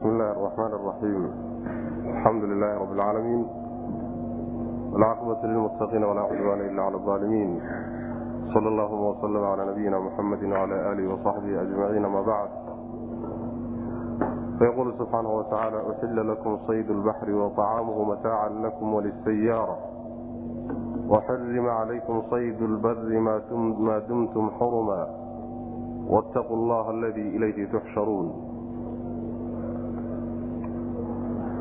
bismi illahi araxmaan araxiim alxamdu lilahi rabi lcaalamiin walcaaqibatu lilmuttaqiina walaa cudwaana ila cala alaalimiin sal allahuma wslm cala nabiyina muxamadi wcala alihi wasaxbihi ajmaciin ama bacd fayqulu subxaanahu watacaala uxila lakum sayd lbaxri waطacaamuhu mataacan lakum walisayaara waxurima calaykum sayd lbari maa dumtum xuruma wاtaquu allaha aladii ilayhi tuxsharuun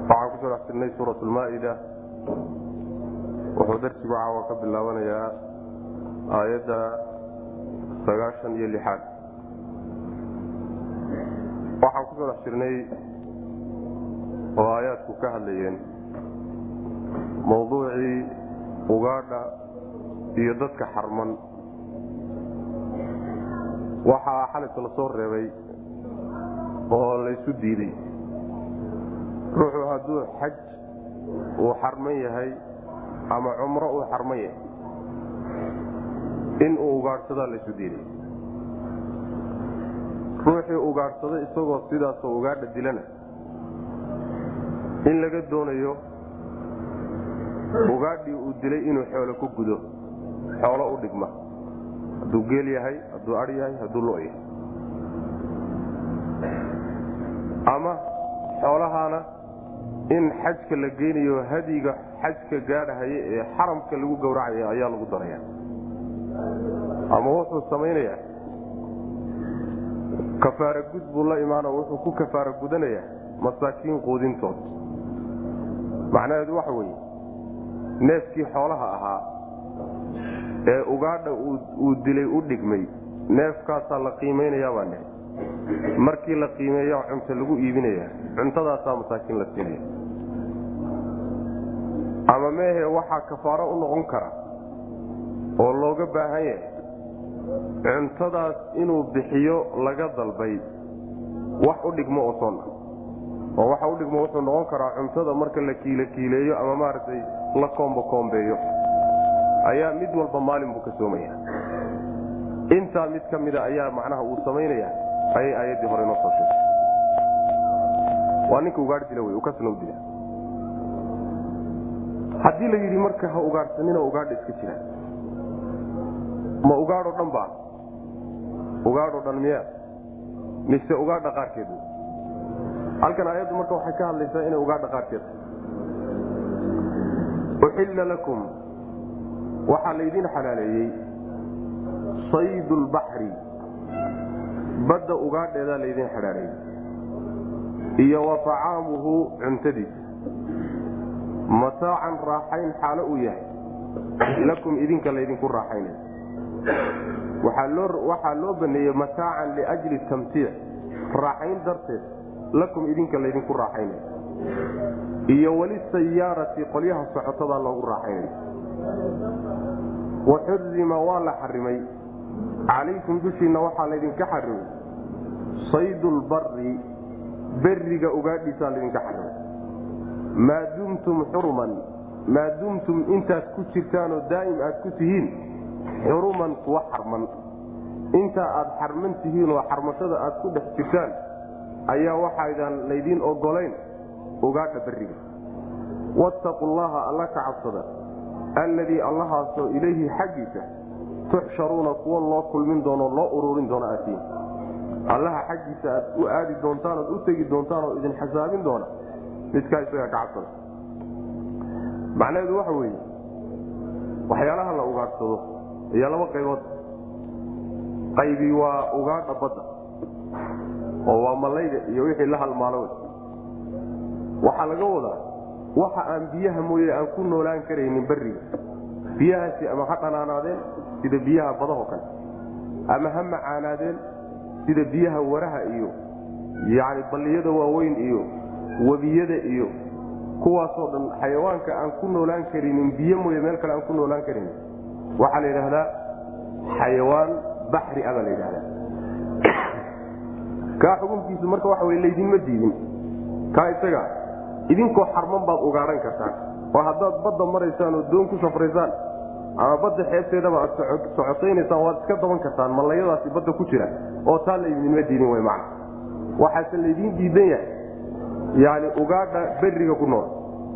waxaan ku soo dhex jirnay suurat lmaa-ida wuxuu darsigu caawa ka bilaabanayaa aayadda sagaashan iyo lixaad. Waxaan ku soo dhex jirnay oo aayaadku ka hadlayeen mawduucii ugaadha iyo dadka xarman. Waxaa xalisa la soo reebay oo laysu diiday hadduu xaj uu xarman yahay ama cumro uu xarman yahay in uu ugaadhsadaa laysu diiday. Ruuxii ugaadhsado isagoo sidaasoo ugaadha dilana in laga doonayo ugaadhii uu dilay inuu xoolo ku gudo xoolo u dhigma. Hadduu geel yahay hadduu adh yahay hadduu lo yahay. Ama xoolahaana in xajka la geynayo hadiga xajka gaadhahaya ee xaramka lagu gowracaya ayaa lagu daraya. Ama wuxuu samaynayaa. Kafaara gud buu la imaano wuxuu ku kafaara gudanayaa masaakiin quudintood. Macnaheedu waxa weeye neefkii xoolaha ahaa ee ugaadha uu dilay u dhigmay neefkaasaa la qiimaynayaa baa ne markii la qiimeeya cunto lagu iibinaya cuntadaasaa masaakiin la siinaya ama meehe waxaa kafaaro u noqon kara oo looga baahan yahay cuntadaas inuu bixiyo laga dalbay wax u dhigmo oo soon ah oo waxa u dhigmo wuxuu noqon karaa cuntada marka la kiila kiileeyo ama maaragtay la koombo koombeeyo. Ayaa mid walba maalin buu ka soomaya intaa mid ka mida ayaa macnaha uu samaynaya ayay aayaddii hore noo soo sheegay waa ninka ugaadh wey u kasna u haddii la yidhi marka ha ugaadhsanina ugaadha iska jira. Ma ugaadho dhan baa? Ugaadho dhan miya mise ugaadha qaarkeed halkan aayaddu marka waxay ka hadlaysaa inay ugaadha qaarkeed uxilla lakum. Waxaa laydin xalaaleeyey. Sayd lbaxri badda ugaadheedaa laydin xidhaadhay iyo wa acaamuhu cuntadiisa mataacan raaxayn xaalo uu yahay. Lakum idinka laydinku raaxaynay waxaa loo baneeyey mataacan liajli tamtiic. Raaxayn darteed lakum idinka laydinku raaxaynay iyo walisayaarati qolyaha socotadaa loogu raaxaynay waxurima waa la xarimay calaykum dushiinna waxaa laydinka xarimay saydulbari beriga ugaadhiisaa laydinka xarimay maa dumtum xuruman maa dumtum intaad ku jirtaanoo daa'im aad ku tihiin? Xuruman kuwa xarman. Intaa aad xarman tihiin oo xarmashada aad ku dhex jirtaan ayaa waxaydaan laydiin ogolayn ugaadha beriga wattaqu llaha alla ka cabsada alladii allahaasoo ilayhi xaggiisa tuxsharuuna kuwa loo kulmin doono loo ururin doono aadtiin allaha xaggiisa aad u aadi doontaan ood u tegi doontaan oo idin xasaabin doona midkaa isagaa ka cabsada macnaheedu waxa weeye waxyaalaha la ugaadhsado ayaa laba qaybood. Qaybi waa ugaadha badda oo waa mallayda iyo wixii la halmaalo waxaa laga wadaa waxa aan biyaha mooye aan ku noolaan karaynin beriga biyahaasi ama ha dhanaanaadeen sida biyaha badahoo kale ama ha macaanaadeen sida biyaha waraha iyo yani balliyada waaweyn iyo webiyada iyo kuwaasoo dhan xayawaanka aan ku noolaan karinin biyo mooye meel kale aan ku noolaan karinin waxaa la yidhaahdaa xayawaan baxri a baa la yidhahdaa kaa xukunkiisu marka waxa wey laydinma diidin. Kaa isaga idinkoo xarman baad ugaadhan kartaan oo haddaad badda maraysaan oo doon ku safraysaan ama badda xeebteedaba aad socotaynasaan waad iska daban kartaan mallayadaasi badda ku jira oo taa laydinma diidin w man waxaase laydiin diidan yahay yani ugaadha beriga ku nool.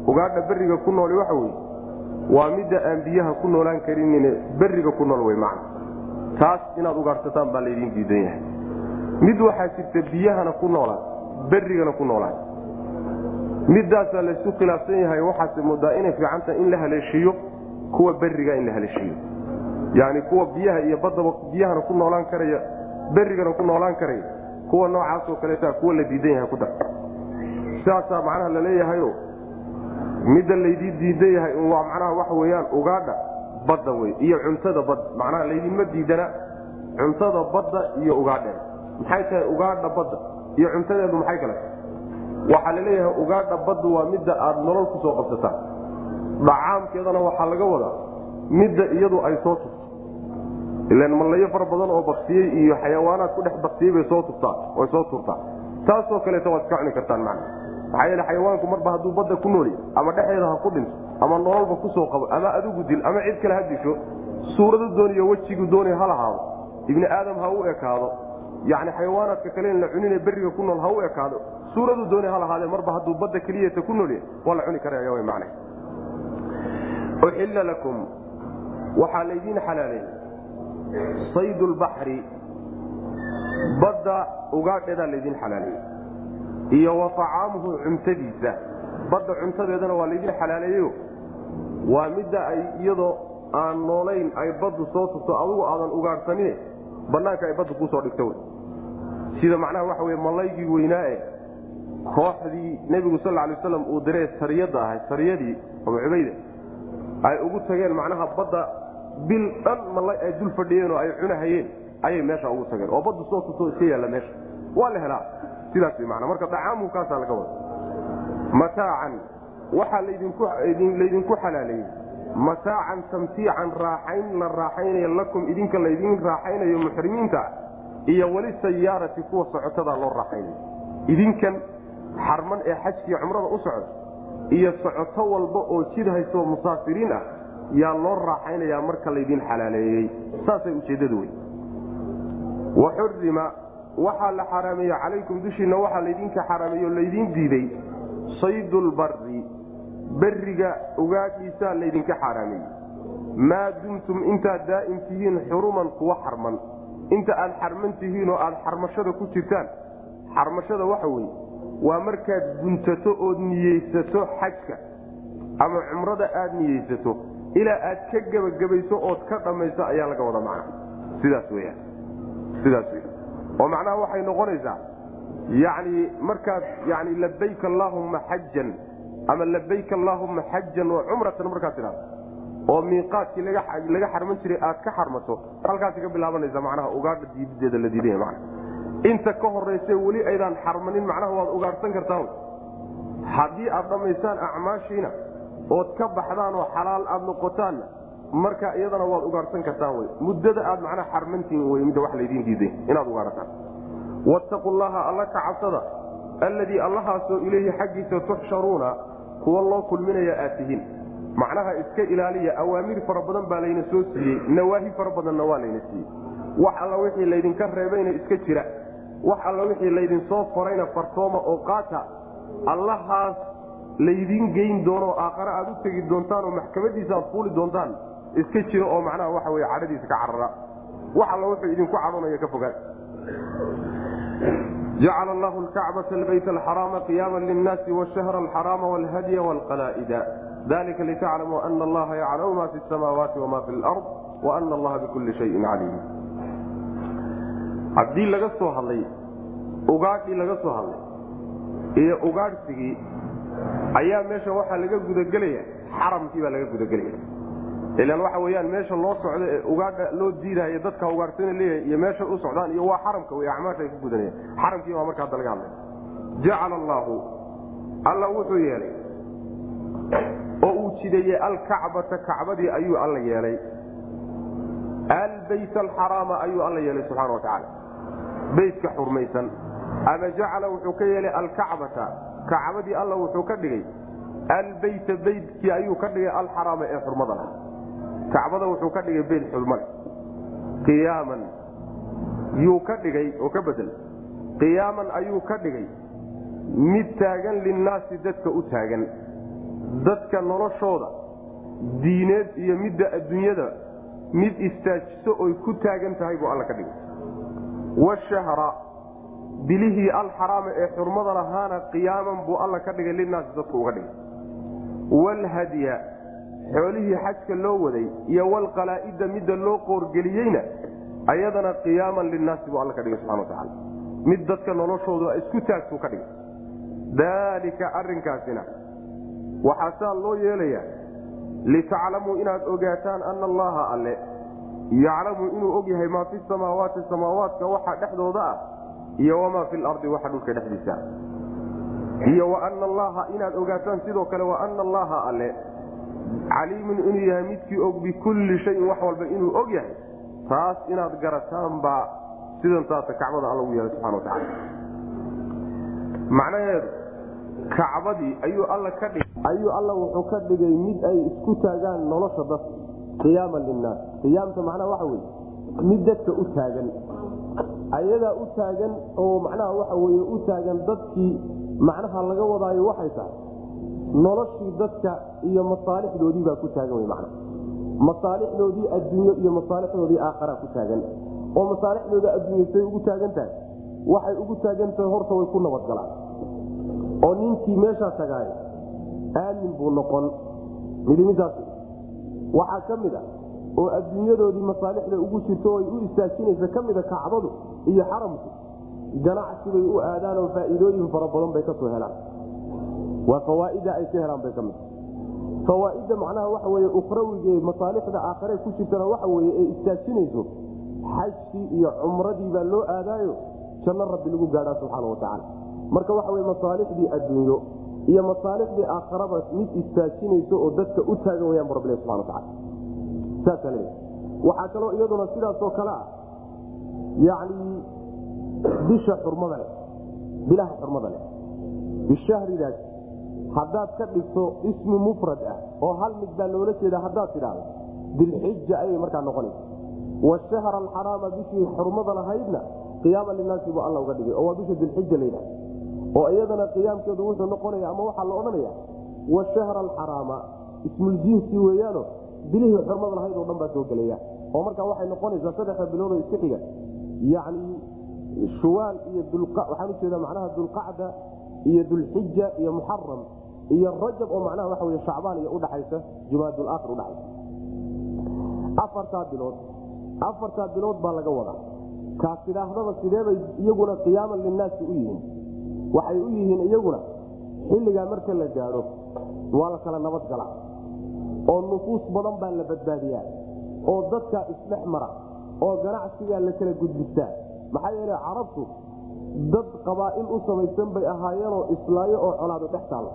Ugaadha beriga ku nooli waxa weye waa midda aan biyaha ku noolaan karinine beriga ku nool wey macna. Taas inaad ugaadhsataan baa laydin diidan yahay. Mid waxaa jirta biyahana ku noolaan berigana ku noolaan. Midaasaa laysu khilaafsan yahay waxaase moodaa inay fiicantahay in la haleeshiiyo kuwa beriga in la haleeshiiyo. Yani kuwa biyaha iyo badaba biyahana ku noolaan karaya berigana ku noolaan karaya kuwa noocaasoo kaleeta kuwa la diidan yahay ku dar sidaasaa macnaha laleeyahayo midda laydii diidan yahay waa macnaha waxa weyaan ugaadha badda wey iyo cuntada badda macnaha laydinma diidana cuntada badda iyo ugaadheeda maxay tahay ugaadha badda iyo cuntadeedu maxay kale? Waxaa la leeyahay ugaadha baddu waa midda aada nolol ku soo qabsataan dhacaamkeedana waxaa laga wadaa midda iyadu ay soo tufto. Ilan mallayo fara badan oo baktiyey iyo xayawaanaad ku dhex baktiyey bay soo tuftaan way soo turtaan taasoo kaleeta waad iska cuni kartaan macna maxaa yeele xayawaanku marba hadduu badda ku nooli ama dhexeeda ha ku dhinto ama nololba ku soo qabo ama adigu dil ama cid kale ha disho suuradu dooniyo wejigu doonay ha lahaado ibni aadam ha u ekaado yani xayawaanaadka kale la cunine beriga ku nool ha u ekaado suuradu doonay ha lahaadee marba hadduu badda keliyata ku noolya waa la cuni karaya w man uxilla lakum waxaa laydiin xalaaleeyey sayd lbaxri badda ugaadheedaa laydin xalaaleeyey iyo wa acaamuhu cuntadiisa. Badda cuntadeedana waa laydin xalaaleeyeyo waa midda ay iyadoo aan noolayn ay baddu soo tufto adugu aadan ugaadhsanine banaanka ay badda kuusoo dhigto wy sida macnaha waxa wey malaygii weynaae kooxdii nebigu sal lay waslam uu diree sariyadda ahay sariyadii abu cubayde ay ugu tageen macnaha badda bil dhan malay ay dul fadhiyeen oo ay cunahayeen ayay meesha ugu tageen. Oo baddu soo tuto iska yaalla meesha. Waa la helaa sidaas w mana marka dacaamu kaasaa laga wada mataacan waxaa laydinku xalaaleeyey. Mataacan tamtiican raaxayn la raaxaynayo lakum idinka laydin raaxaynayo muxrimiinta iyo weli sayaarati kuwa socotada loo raaxaynayo. Idinkan xarman ee xajkiiyo cumrada u socda iyo socoto walba oo jid haystoo musaafiriin ah yaa loo raaxaynayaa marka laydin xalaaleeyey. Saasay ujeeddadu wey waxaa la xaraameeye calaykum dushiinna waxaa laydinka xaraameeye oo laydiin diiday saydulbari beriga ugaadhiisaa laydinka xaaraameeyey maa dumtum intaad daa'im tihiin xuruman kuwa xarman. Inta aad xarman tihiin oo aad xarmashada ku jirtaan xarmashada waxa weye waa markaad guntato ood niyeysato xajka ama cumrada aad niyeysato ilaa aad ka gebagabayso ood ka dhammayso ayaa laga wada macna sidaas weyaan sidaas weya oo macnaha waxay noqonaysaa yacni markaad yani labayk allaahumma xajan ama labayk allaahumma xajan wa cumratan markaad tidhahdo oo miiqaadkii laga xarman jiray aad ka xarmato halkaasi ka bilaabanaysa macnaha ugaadha diidadeeda la diidaya mana inta ka horayse weli aydaan xarmanin macnaha waad ugaadhsan kartaan haddii aad dhammaysaan acmaashiina ood ka baxdaan oo xalaal aad noqotaanna marka iyadana waad ugaadhsan kartaan wy muddada aad macnaha xarmantihin wy midda wax laydiin diiday. Inaad ugaadhataan wattaqu llaha alla ka cabsada alladii allahaasoo ilayhi xaggiisa tuxsharuuna kuwa loo kulminaya aad tihiin. Macnaha iska ilaaliya awaamir fara badan baa layna soo siiyey nawaahi fara badanna waa layna siiyey. Wax alla wixii laydinka reebayna iska jira. Wax alla wixii laydinsoo farayna fartooma oo qaata allahaas laydiin geyn doonoo aakhare aad u tegi doontaan oo maxkamadiisa aad fuuli doontaan iska jira oo macnaha waxa wey cadhadiisa ka carara. Wax alla wuxuu idinku cadhonaya ka fogaan jacala allahu lkacbata albayt alxaraama qiyaama linnaasi washahra alxaraama walhadya walqalaa'ida dalika litaclamuu ana allaha yaclamu ma fi samaawaati wama fi lard waana allaha bikulli shayin caliim. Haddii laga soo hadlay ugaadhii laga soo hadlay iyo ugaadhsigii ayaa meesha waxaa laga gudagelaya xaramkii baa laga gudagelaya ilan waxa weyaan meesha loo socdo ee loo diidayo dadka ugaadhsana leeyahay iyo meeshay u socdaan iyo waa xaramka wey acmaasha ku gudanayaan xaramkii baa marka hadda laga hadlay. Jacala allaahu alla wuxuu yeelay. Oo uu jideeyey alkacbata kacbadii ayuu alla yeelay. Albayt alxaraama ayuu alla yeelay subxana watacaala beytka xurmaysan. Ama jacala wuxuu ka yeelay alkacbata kacbadii alla wuxuu ka dhigay. Albeyta beytkii ayuu ka dhigay alxaraama ee xurmada lah kacbada wuxuu ka dhigay beyt xurmale qiyaaman yuu ka dhigay oo ka bedel. Qiyaaman ayuu ka dhigay mid taagan linnaasi dadka u taagan. Dadka noloshooda diineed iyo midda adduunyada mid istaajiso oy ku taagan tahay buu alla ka dhigay. Washahra bilihii alxaraama ee xurmada lahaana qiyaaman buu alla ka dhigay linaasi dadku uga dhigay. Waalhadya xoolihii xajka loo waday iyo walqalaa'ida midda loo qoorgeliyeyna ayadana qiyaaman linaasi buu alla ka dhigay subxana watacaala mid dadka noloshoodu isku taagtuu ka dhigay. Daalika arrinkaasina waxaa saa loo yeelayaa litaclamuu inaad ogaataan ana allaha alle yaclamu inuu og yahay maa fi samaawaati samaawaadka waxa dhexdooda ah iyo wamaa fi lardi waxa dhulka dhexdiisa iyo waana allaha inaad ogaataan sidoo kale waana allaha alle caliimun inuu yahay midkii og bikulli shayin wax walba inuu og yahay taas inaad garataan baa sidan kacbada alla yeelay subxana watacaala macnaheedu kacbadii ayuu alla ka ayuu alla wuxuu ka dhigay mid ay isku taagaan nolosha dadka qiyaaman linnaas. Qiyaamta macnaha waxa weye mid dadka u taagan ayadaa u taagan oo macnaha waxa weye u taagan dadkii macnaha laga wadaayo waxay tahay noloshii dadka iyo masaalixdoodii baa ku taagan wey macnaha masaalixdoodii adduunyo iyo masaalixdoodii aakharaa ku taagan. Oo masaalixdooda adduunya say ugu taagan tahay waxay ugu taagan tahay horta way ku nabadgalaan oo ninkii meeshaa tagaay aamin buu noqon. Midimidaas waxaa ka mid a oo adduunyadoodii masaalixda ugu jirto ay u istaajinaysa ka mida kacbadu iyo xaramku ganacsibay u aadaan oo faa'iidooyin fara badan bay ka soo helaan waa fawaaida ay ka helaan bay ka mid fawaaidda macnaha waxa ukhrawige masaalixda aakhare ku jirtana waxa weye ay istaajinayso xajkii iyo cumradii baa loo aadaayo janno rabbi lagu gaadhaa subxaana watacaala marka waxa weye masaalixdii adduunyo iyo masaalixdii aakharaba mid istaajinayso oo dadka u taagan wayaan bu rabbi subana wataala saasa le waxaa kaloo iyaduna sidaasoo kale ah yacni bisha xurmada leh bilaha xurmada leh bishahridaas haddaad ka dhigto ismi mufrad ah oo hal mid baa loola jeeda haddaad tidhaahdo dilxija ayay markaa noqonaysa washahra alxaraama bishii xurmada lahaydna qiyaama linaasi buu alla uga dhigay oo waa bisha dilxija layidhahda oo iyadana qiyaamkeedu wuxuu noqonaya ama waxaa la odhanaya washahra alxaraama ismuljinsi weeyaano bilihii xurmada lahayd oo dhan baa soo gelaya oo markaa waxay noqonaysaa saddexda biloodoo isku xiga. Yacni shuwaal iyo waxaan ujeeda macnaha dulqacda iyo dulxija iyo muxaram iyo rajab oo macnaha waxa wey shacbaan iyo udhaxaysa jumaadulaakhir udhaxaysa afartaa bilood afartaa bilood baa laga wadaa. Kaas tidhaahdaba sideebay iyaguna qiyaaman linnaasi u yihiin? Waxay u yihiin iyaguna xilligaa marka la gaadho waa la kala nabadgalaa oo nufuus badan baa la badbaadiyaa. Oo dadkaa isdhex mara. Oo ganacsigaa la kala gudbistaa. Maxaa yeele carabtu dad qabaa'il u samaysan bay ahaayeenoo islaayo oo colaado dhex taalo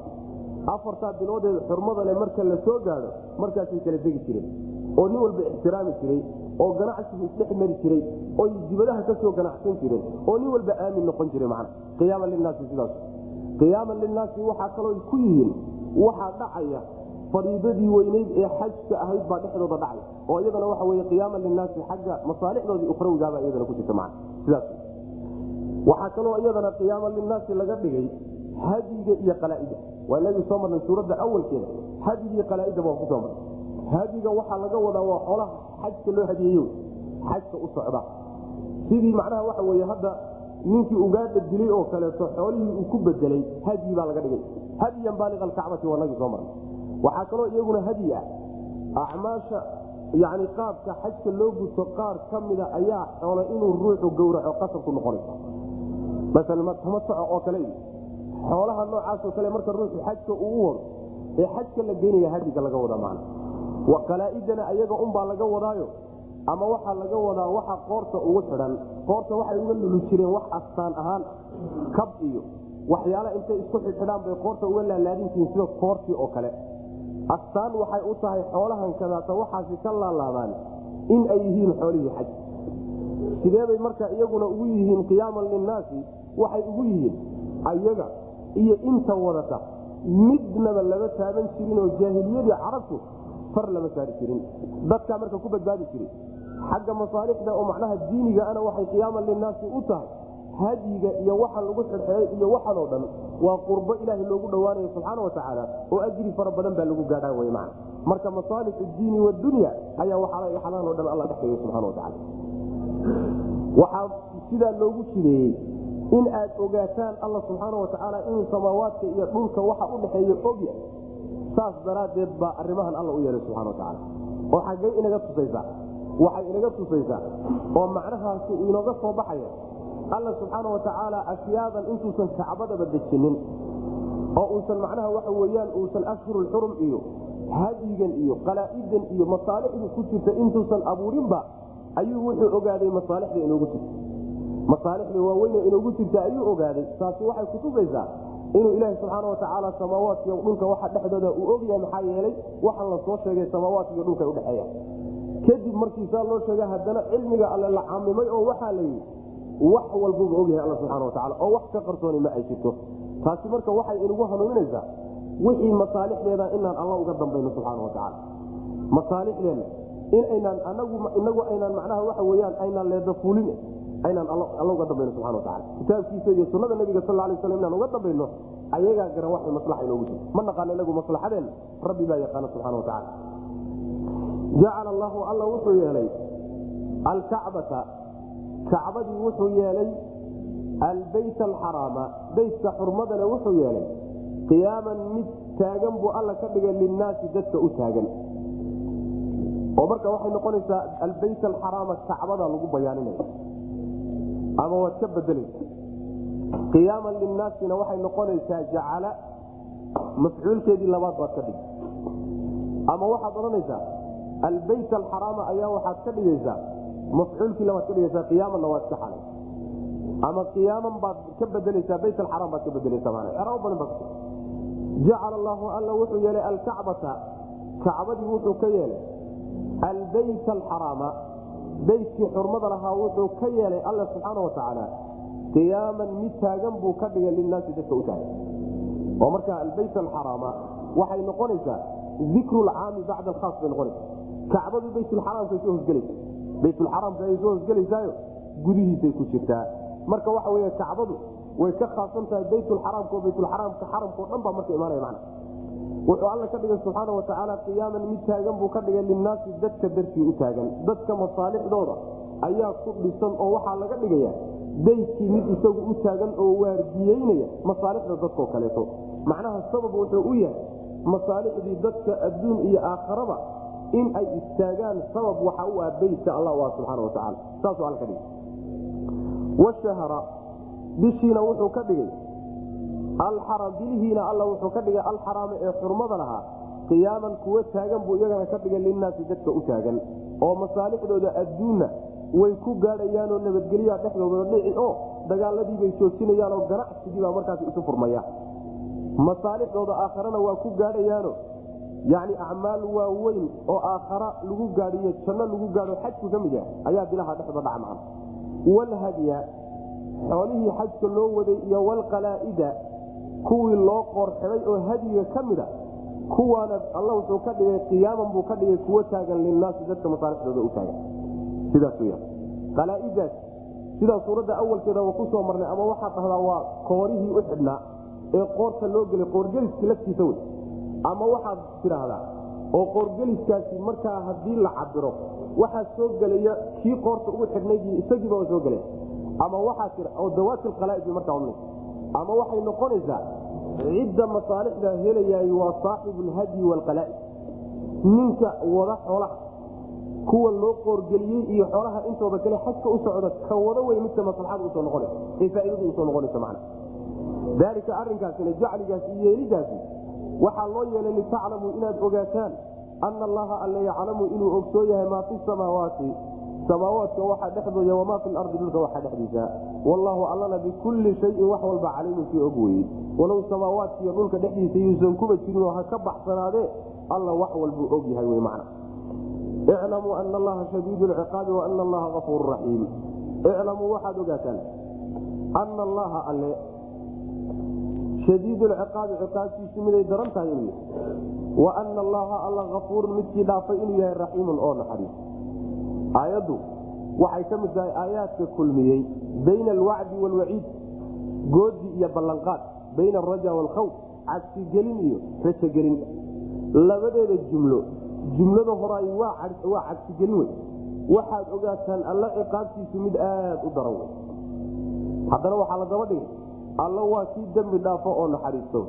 afartaa biloodeed xurmada marka la soo gaadho markaasay kala degi jireen. Oo nin walba ixtiraami jiray oo ganacsigu isdhex mari jiray oy dibadaha ka ganacsan jireen oo nin walba aamin noqon jiray macna. Qiyaaman linaasi sidaas. Qiyaaman linaasi waxaa kaloo ku yihiin waxaa dhacaya fariidadii weyneyd ee xajka ahayd baa dhexdooda dhacay. Oo iyadana waxa wey qiyaaman linaasi xagga masaalixdoodii ukhrawigaabaa iyadana ku jirta man sidaas. Waxaa kaloo iyadana qiyaaman linaasi laga dhigay hadiga iyo qalaaida. Waa inagii soo marnay suuradda awalkeeda. Hadigii qalaaida baan ku soo marnay. Hadiga waxaa laga wadaa waa xoolaha xajka loo hadiyeeyo. Xajka u socda. Sidii macnaha waxa weye hadda ninkii ugaadha dilay oo kaleeto xoolihii uu ku bedelay hadyi baa laga dhigay. Hadyan baaliq alkacbati waa nagii soo marnay. Waxaa kaloo iyaguna hadyi ah. Acmaasha yani qaabka xajka loo guto qaar ka mida ayaa xoolo inuu ruuxu gowraco qasabku noqonaysa maala tamataco oo kale xoolaha noocaasoo kale marka ruuxu xajka uu u wado ee xajka la geynaya hadiga laga wadaa man qalaaidana ayaga unbaa laga wadaayo ama waxaa laga wadaa waxa qoorta ugu xidhan. Qoorta waxay uga lulu jireen wax astaan ahaan kab iyo waxyaala intay isku xidxidhaan bay qoorta uga laalaadin jirin sida koortii oo kale. Astaan waxay u tahay xoolahan kadaata waxaasi ka laalaadaan in ay yihiin xoolihii xaj. Sideebay marka iyaguna ugu yihiin qiyaaman linnaasi? Waxay ugu yihiin ayaga iyo inta wadata midnaba lama taaban jirin oo jaahiliyadii carabtu far lama saari jirin. Dadkaa marka ku badbaadi jiray xagga masaalixda oo macnaha diinigaana waxay qiyaaman linnaasi u tahay hadyiga iyo waxa lagu xidxeey iyo waxanoo dhan waa qurbo ilaahay loogu dhowaanayo subxaana wa tacaala oo ajri fara badan baa lagu gaadhaa wey macna. Marka masaalix diini wadunya ayaa waxaalahan o dhan alla dhexeeya subxana wa tacala waxaa sidaa loogu jideeyey in aad ogaataan alla subxaana wa tacaala inuu samaawaadka iyo dhulka waxa u dhexeeya ogya saas daraaddeed baa arrimahan alla u yeelay subxana wa tacaala oo xaggay inaga tusaysaa? Waxay inaga tusaysaa? Oo macnahaasi inooga soo baxaya? Alla subxaana wa tacaala ashyaadan intuusan kacbadaba dejinin oo uusan macnaha waxa weyaan uusan ashhurulxurum iyo hadyigan iyo qalaa'idan iyo masaalixda ku jirta intuusan abuurinba ayuu wuxuu ogaaday masaalixda inoogu jirta masaalixda waaweyne inoogu jirta ayuu ogaaday. Taasi waxay kutusaysaa inuu ilaaha subxaana watacaala samaawaadkiy dhulka waxa dhexdooda uu ogyahay maxaa yeelay waxaan la sheegay samaawaadkiiyo dhulka udhexeeya kadib markiisaa loo sheegay haddana cilmiga alle la camimay oo waxaa la yidhi wax walbuba ogyahay alla subxana watacaala oo wax ka qarsooni ma ay jirto. Taasi marka waxay inagu hanuuninaysaa wixii masaalixdeeda inaan alla uga dambayno subxaana watacaala masaalixdeenna in anagu inagu aynaan macnaha waxa weyaan aynaan leeda aynaan alla uga dambayno subxana wataala kitaabkiisa iyo sunada nabiga sal lay slam inaan uga dambayno ayagaa garan waxay maslaxa inoogu jirto. Ma naqaano inagu maslaxadeenna rabbi baa yaqaana subxana watacaala jacala allahu alla wuxuu yeelay alkacbata. Kacbadii wuxuu yeelay albayt alxaraama beytka xurmadana wuxuu yeelay qiyaaman mid taagan buu alla ka dhigay linnaasi dadka u taagan. Oo marka waxay noqonaysaa albayt alxaraama kacbada lagu bayaaninaya ama waad ka bedelaysa qiyaaman linnaasina waxay noqonaysaa jacala mafcuulkeedii labaad baad ka dhigi ama waxaad odhanaysaa albayt alxaraama ayaa waxaad ka dhigaysaa mafcuulkii labaad ka dhigaysaa qiyaamanna waad ka xalay. Ama qiyaaman baad ka bedelaysaa bayt alxaraam baad ka bedelaysaa maana eraabo badan baa jacala allaahu alla wuxuu yeelay alkacbata. Kacbadii wuxuu ka yeelay albayt alxaraama beytkii xurmada lahaa wuxuu ka yeelay alla subxaana wa tacaala qiyaaman mid taagan buu ka dhigay linaasi dadka u taagan oo markaa albayt alxaraama waxay noqonaysaa dikru lcaami bacda alkhaas bay noqonaysa kacbadu baytulxaraamkay soo hosgelaysa. Baytulxaraamka ayay soo hosgelaysaayo gudihiisay ku jirtaa. Marka waxa wey kacbadu way ka khaasan tahay baytulxaraamka oo baytulxaraamka xaramkao dhan baa marka imaanaya macna wuxuu alla ka dhigay subxaana wa tacaala qiyaaman mid taagan buu ka dhigay linnaasi dadka dartii u taagan. Dadka masaalixdooda ayaa ku dhisan oo waxaa laga dhigaya beydkii mid isagu u taagan oo waardiyeynaya masaalixda dadkao kaleeto. Macnaha sabab wuxuu u yahay masaalixdii dadka adduun iyo aakharaba in ay istaagaan sabab waxa u ah beytka allah u ah subxaana wa tacaala. Saasuu alla ka dhigay. Washahra bishiina wuxuu ka dhigay alxaram bilihiina alla wuxuu ka dhigay alxaraama ee xurmada lahaa qiyaaman kuwa taagan buu iyagana ka dhigay linnaasi dadka u taagan. Oo masaalixdooda adduunna way ku gaadhayaanoo nabadgelyaa dhexdooda dhici oo dagaaladiibay joojinayaanoo ganacsigiibaa markaas isu furmaya. Masaalixdooda aakharana waa ku gaadhayaano yacni acmaal waaweyn oo aakhara lagu gaadhiyo janno lagu gaadho xajku ka mid yahay ayaa bilaha dhexda dhaca macna walhadya xoolihii xajka loo waday iyo walqalaa'ida kuwii loo qoorxiday oo hadyiga ka mida kuwaana alla wuxuu ka dhigay qiyaaman buu ka dhigay kuwo taagan linnaasi dadka masaalixdooda u taagan. Sidaas wya qalaa'idaas sidaa suuradda awalkeeda wa ku soo marnay ama waxaad dhahdaa waa koorihii u xidhnaa ee qoorta loo gelay qoorgeliskii laftiisa wey ama waxaad tidhaahdaa oo qoorgeliskaasi markaa haddii la cabiro waxaa soo gelaya kii qoorta ugu xidhnayd isagiiba waa soo gelaya. Ama waxaa tia oo dawaati qalaaid markaa ama waxay noqonaysaa cidda masaalixda helayaay waa saaxibu lhadyi waalqalaa'id ninka wada xoolaha kuwa loo qoorgeliyey iyo xoolaha intooda kale xajka u socda ka wada wey midka maslaxada u soo noqonaysa ee faaidadu u soo noqonaysa macna. Daalika arrinkaasina jacligaasi iyo yeelidaasi waxaa loo yeelay litaclamuu inaad ogaataan ana allaha alla yaclamu inuu ogsoo yahay maa fi samaawaati samaawaadka waxaa dhexdooda wamaa fi lardi dhulka waxaa dhexdiisa. Wallaahu allana bikulli shayin wax walba caliimun kii og weye walow samaawaadkiiyo dhulka dhexdiisa yuusan kuba jirinoo ha ka baxsanaadee alla wax walbuu og yahay wy macna. Iclamuu ana allaha shadiidu lciqaabi wa ana allaha afuuru raxiim iclamuu waxaad ogaataan ana allaha alle shadiid lciqaabi ciqaabtiisu miday daran tahay wa ana allaha alla afuurun midkii dhaafay inuu yahay raxiimun aayaddu waxay ka mid tahay aayaadka kulmiyey bayna alwacdi waalwaciid goodi iyo ballanqaad bayna araja waalkhawf cabsigelin iyo rajogelin labadeeda jumlo jumlada horaay waa cabsigelin wey waxaad ogaataan alla ciqaabtiisu mid aad u daran wey haddana waxaa la daba dhigay alla waa kii dembi dhaafo oo naxariisto.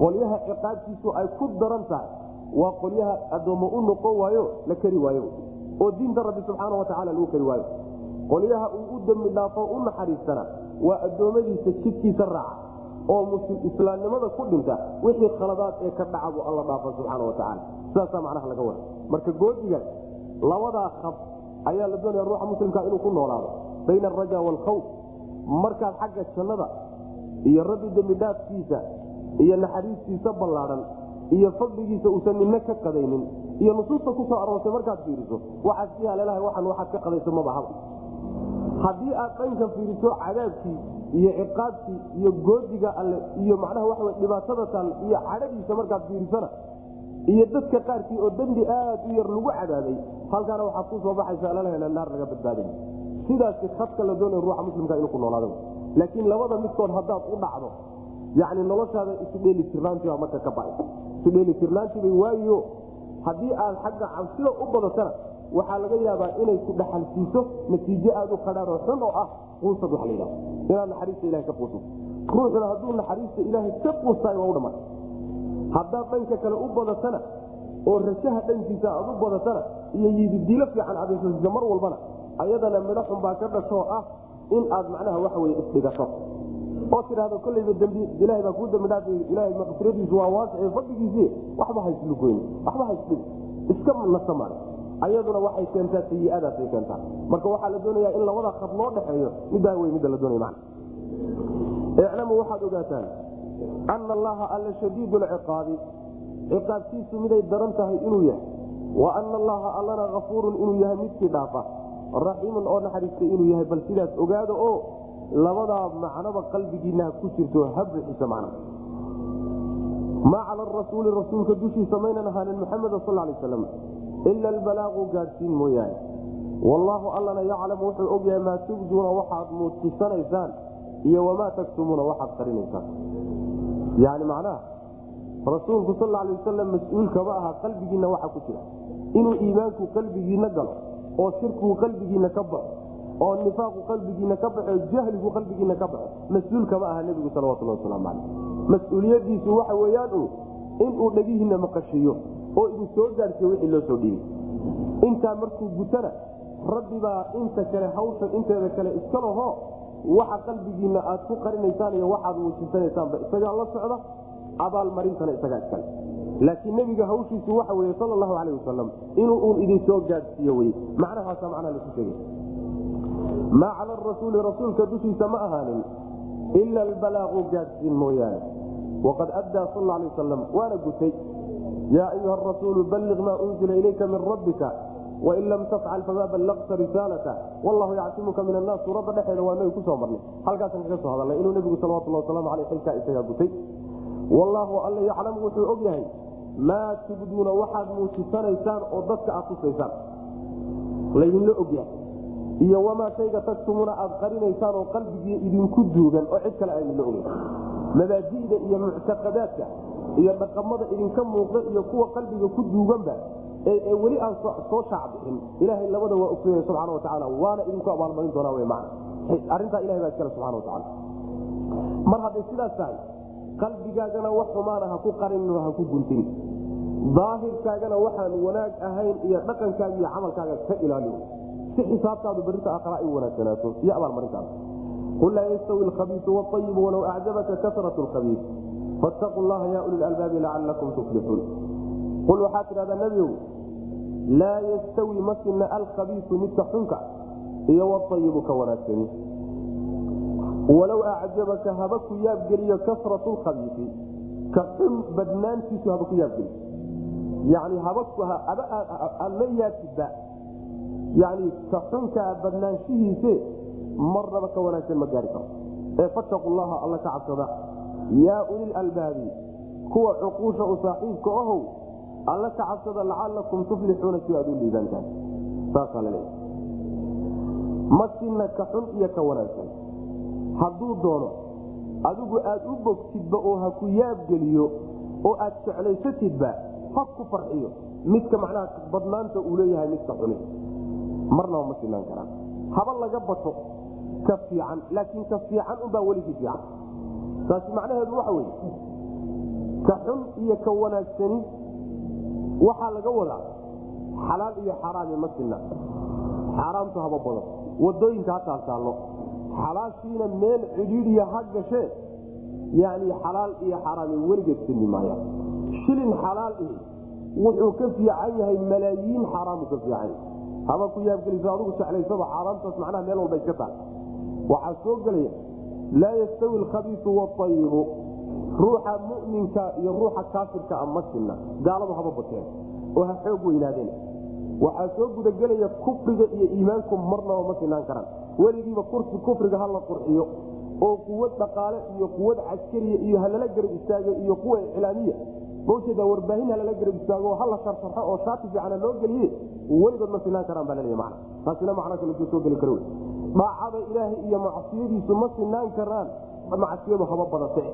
Qolyaha ciqaabtiisu ay ku daran tahay waa qolyaha addoommo u noqon waayo la keri waayo oo diinta rabbi subxaana watacaala lagu keri waayo. Qolyaha uu u dembi dhaafo u naxariistana waa addoommadiisa jidkiisa raaca oo islaamnimada ku dhinta wixii khaladaad ee ka dhaca buu alla dhaafa subxaana watacaala sidaasaa macnaha laga wada marka goodigaas labadaa khab ayaa la doonaya ruuxa muslimka inuu ku noolaado. Bayna alraja waalkhawf markaad xagga jannada iyo rabbi dembidhaafkiisa iyo naxariistiisa ballaadhan iyo fadligiisa uusan ninna ka qadaynin iyo nusuusta ku soo aroortay markaad fiiriso waxaad si haleelahay waxan waxaad ka qadayso mabahaba haddii aad dhanka fiiriso cadaabkii iyo ciqaabkii iyo goodiga alle iyo macnaha waxa dhibaatada taal iyo cadhadiisa markaad fiirisona iyo dadka qaarkii oo dembi aad u yar lagu cadaabay halkaana waxaad ku baxaysa alalaha naar laga badbaaday sidaasi khadka la doonay ruuxa muslimka inuu ku noolaado. Laakiin labada midkood haddaad u dhacdo yani noloshaada isu dheeli tirnaantiibaa marka ka ba isudheeli tirnaantiibay waayo. Haddii aad xagga cabsida u badatana waxaa laga yaabaa inay ku dhaxalsiiso natiijo aad u qadhaanoo xun oo ah quusad waa ladha inaad naxariista ilaha ka quusato ruuxuna hadduu naxariista ilaahay ka quustaay waa u dhammaan haddaad dhanka kale u badatana oo rashaha dhankiisa aad u badatana iyo yididiilo fiican adeysasisa mar walbana ayadana midho xun baa ka dhashoo ah in aad macnaha waxa weye isdhigato oo tidhahdo kolleyba ilahay baa kuu dambi dhaaf ilahay maqfiradiisu waa waasic fadligiisii waxba hayslugoyn waxba haysdhig iska nasamaal ayaduna waxay keentaa sayiadaasay keentaa. Marka waxaa la doonaya in labada khad loo dhexeeyo middaa wey midda la doonay man iclamu waxaad ogaataan ana allaha alla shadiid lciqaabi ciqaabtiisu miday daran tahay inuu yahay wa ana allaha allana afuurun inuu yahay midkii dhaafa raxiimun oo naxariistay inuu yahay bal sidaas ogaada oo labadaa macnoba qalbigiina ku jirto habuxisa man maa cala rasuuli rasuulka dushiisa maynan ahaanin muxameda sal lay slam ila albalaaqu gaadhsiin mooyaane. Wallaahu allana yaclamu wuxuu ogyahay maa tubduuna waxaad muujisanaysaan iyo wamaa taktumuuna waxaad qarinaysaan. Yani macnaha rasuulku sal lay wasalam mas'uulkama aha qalbigiinna waxa ku jira. Inuu iimaanku qalbigiinna galo oo shirkigu qalbigiinna ka baxo oo nifaaqu qalbigiinna ka baxo jahligu qalbigiinna ka baxo mas'uulkama aha nebigu salawatulhi wasalaamu caleyh. Mas'uuliyadiisu waxa weeyaan u inuu dhagihiinna maqashiiyo oo idin soo gaadhsiiyo wixii loo soo dhiibay intaa markuu gutana rabbibaa inta kale hawshan inteeda kale iska laho waxa qalbigiinna aad ku qarinaysaan iyo waxaad muujisanaysaaanba isagaa la socda abaalmarintana isagaa iskale laakiin nebiga hawshiisu waxa weye sal lahu aleh wasalam inuu uun idin soo gaadhsiiyo wey macnahaasa macnaha lasu sheegay maa cala rasuuli rasuulka dushiisa ma ahaanin ila albalaaqu gaadhsiin mooyaane waqad addaa sal alay wasalam waana gutay yaa ayuha rasuulu balliq maa unzila ilayka min rabbika wain lam tafcal famaa ballaqta risaalata wallahu yacsimuka min annaas suuradda dhexeeda waa nabi ku soo marnay halkaasan kaga soo hadalnay inuu nebigu salawatulhi waslamu aleyh xilkaa isagaa gutay wallaahu alla yaclamu wuxuu og yahay maa tubduuna waxaad muujisanaysaan oo dadka aad tusaysaan laydinla ogyahay iyo wamaa shayga tagtumuuna aad qarinaysaan oo qalbigii idinku duugan oo cid kale aydinla ogeyn mabaadi'da iyo muctaqadaadka iyo dhaqamada idinka muuqda iyo kuwa qalbiga ku duuganba ee weli aan soo shaacbixin ilaahay labada waa ogsoya subxana watacaala waana idinku abaalmarin doonaa w man arrintaa ilahay baa iskale subxana watacaala mar hadday sidaas tahay qalbigaagana wax xumaana ha ku qarin ha ku guntin. Daahirkaagana waxaan wanaag ahayn iyo dhaqankaaga iyo camalkaaga ka ilaali si xisaabtaadu barinta aakhra ay wanaagsanaato iyo abaalmarintaada qul laa yastawi alkhabiisu wاayibu walow acjabaka kasrat lkhabiis fattaquu llaha ya uli lalbaabi lacalakum tuflixuun qul waxaa tidhahdaa nebigow laa yastawi ma sinna alkhabiisu midka xunka iyo waayibu ka wanaagsani walow acjabaka haba ku yaabgeliyo kasratu lkhabiisi ka xun badnaantiisu haba ku yaabgeliyo yani haba la yaabtidba yani ka xunkaa badnaanshihiise marnaba ka wanaagsan ma gaari karo. Ee fattaqu llaha alla ka cabsada. Yaa ulilalbaabi kuwa cuquusha u saaxiibka ahow alla ka cabsada lacalakum tuflixuuna si aad u liibaantaan. Saasaa laleeya ma sinna ka xun iyo ka wanaagsan. Hadduu doono adigu aad u bogtidba oo ha ku yaabgeliyo oo aad jeclaysatidba ha ku farxiyo. Midka macnaha badnaanta uu leeyahay midka xuni marnaba ma sinaan karaan. Haba laga bato ka fiican laakiin ka fiican unbaa weligii fiican. Taasi macnaheedu waxa weye ka xun iyo ka wanaagsani waxaa laga wadaa xalaal iyo xaraami ma sinna. Xaaraamtu haba badan waddooyinka ha taaltaallo xalaashiina meel cidhiidiya ha gashee yani xalaal iyo xaraami weligeed sinni maaya. Shilin xalaal ihi wuxuu ka fiican yahay malaayiin xaaraamu ka fiican haba ku yaabgeliso adigu jeclaysaba xaaraamtaas macnaha meel walba iska taal. Waxaa soo gelaya laa yastawi alkhabiisu waatayibu ruuxa muminka iyo ruuxa kaafirka a ma sinna. Gaaladu haba bateen oo ha xoog weynaadeen. Waxaa soo gudagelaya kufriga iyo iimaanku marnaba ma sinaan karaan. Weligiiba kursi kufriga ha la qurxiyo oo quwad dhaqaale iyo quwad caskariya iyo halala garab istaago iyo kuwa iclaamiya mawjeeda warbaahin halala garab istaago hala sharsaxo oo shaati fiicana loo geliye weligood ma sinaan karaan baa laleeya macna. Taasina macna kale soo geli wey daacada ilaahay iyo macsiyadiisu ma sinaan karaan macsiyadu haba badate.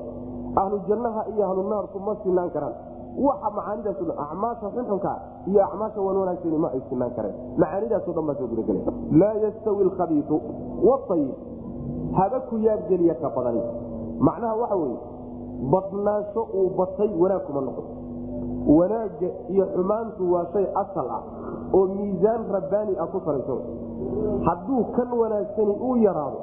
Ahlu jannaha iyo ahlu naarku ma sinaan karaan. Waxa macaanidaas acmaasha xunxunka iyo acmaasha wan ma ay sinaan kareen. Macaanidaaso dhan baa soo gudagela laa yastawi alkhabiiu waayib haba ku yaabgeliya ka badani. Macnaha waxa weye badnaansho uu batay wanaag kuma noqon. Wanaagga iyo xumaantu waa shay asal ah oo miisaan rabbaani ah ku salaysan hadduu kan wanaagsani uu yaraado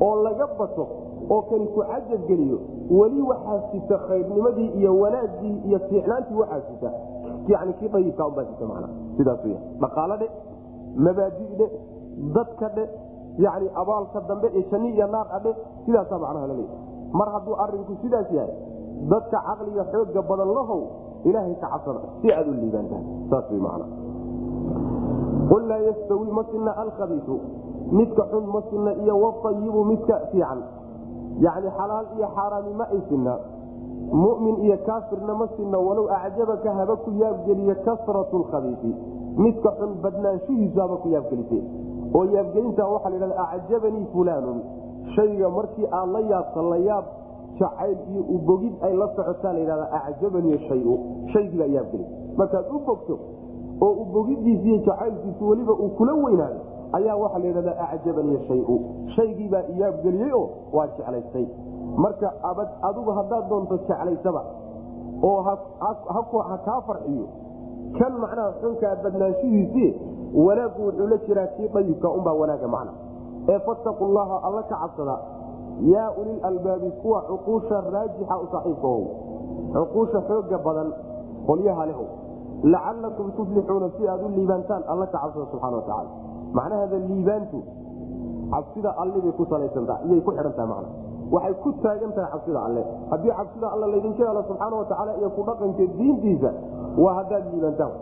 oo laga bato oo kani ku cajabgeliyo weli waxaa sita khayrnimadii iyo wanaaggii iyo fiicnaantii waxaa sita. Yani kii dayibka unbaa sita mana sidaas w dhaqaalo dhe dadka dhe yani abaalka dambe ee janni iyo naar adhe sidaasaa macnaha laleeya mar hadduu arinku sidaas yahay dadka caqliga xooga badan lahow ilaahay ka cabsada si aad u liibaantahay saas wy macna. Qul laa yastawi ma sinna alkhabiisu. Midka xun ma sinna iyo waayibu midka fiican. Yani xalaal iyo xaaraami ma ay sinna. Mumin iyo kaafirna ma sinna walow acjabaka haba ku yaabgeliye kasratu lkhabiisi midka xun badnaanshihiisu haba ku yaabgelise oo yaabgelinta waxaa la dhahda acjabanii fulaanun shayga markii aad la yaabta la yaab jacayl iyo ubogid ay la socotaa la yhahda acjabanii shayu. Shaygiibaa yaabgeli markaad u bogto oo ubogidiisi iyo jacaylkiisu weliba uu kula weynaado ayaa waxaa la yidhahda acjabanii shayu. Shaygiibaa iyaabgeliyey oo waa jeclaystay. Marka adigu haddaad doonto jeclaysaba oo ha kaa farxiyo kan macnaha xunkaa badnaanshihiisii wanaaggu wuxuu la jiraa kii dayibka unbaa wanaaga macna ee fattaqu llaha alla ka cabsada yaa ulil kuwa cuquusha raajixa u saaxiibkaow cuquusha xooga badan qolyaha lacalakum tuflixuuna si aad u liibaantaan alla ka cabsada subxana watacaala macnaheeda liibaantu cabsida allibay ku salaysantaha iyay ku xidhantaha macna waxay ku taagan tahay cabsida alle. Haddii cabsida alle laydinka helo subxaana watacaala iyo ku dhaqanka diintiisa waa haddaad liibaantaan.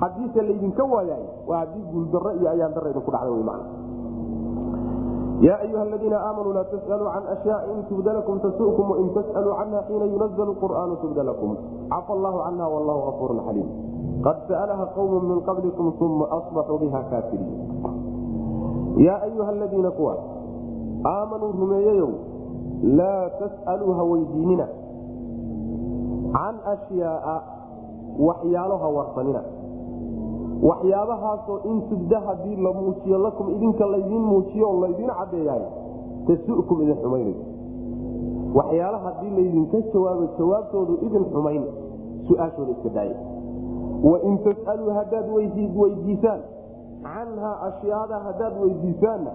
Haddiise laydinka waayaay waa haddii guuldarro iyo ayaan darra idinku dhacda wy man ya ayuha aladiina aamanuu laa tas'aluu can ashyaai in tubda lakum tasukum wain tas'aluu canha xiina yunazl qur'aanu tubda lakum cafa allahu canha wallahu afuurun xaliim qad sa'alaha qawmu min qablikum uma asbaxuu biha kaafiriin yaa ayuha aladiina kuwa aamanuu rumeeyeyow laa tas'aluu ha weydiinina can ashyaaa waxyaalo ha warsanina waxyaabahaasoo in tubda haddii la muujiyo lakum idinka laydiin muujiyo oo laydiin caddeeyaay tasukum idin xumaynayso waxyaala haddii laydinka jawaabo jawaabtoodu idin xumayn su'aashooda iska daaya wain tas'aluu haddaad weydiisaan. Canhaa ashyaada haddaad weydiisaanna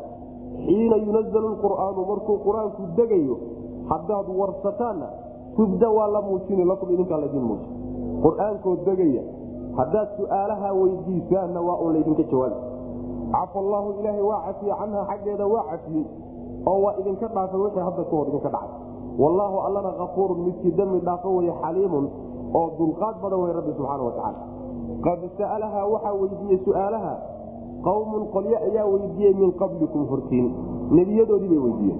xiina yunazalu qur'aanu markuu qur'aanku degayo haddaad warsataanna tubda waa la muujini lakum idinkaa laydin muuji qur'aankoo degaya haddaad su'aalaha weydiisaanna waa un laydinka jawaabi cafa allaahu ilaahay waa cafiye canha xaggeeda waa cafiyey. Oo waa idinka dhaafay wixii hadda kahor idinka dhacay. Wallaahu allana kafuurun midkii dembi dhaafo weye xaliimun oo dulqaad badan wey rabbi subxaana watacaala qad sa'alahaa waxaa weydiiyey su'aalaha qawmun qolyo ayaa weydiiyey min qablikum hortiin. Nebiyadoodii bay weydiiyeen.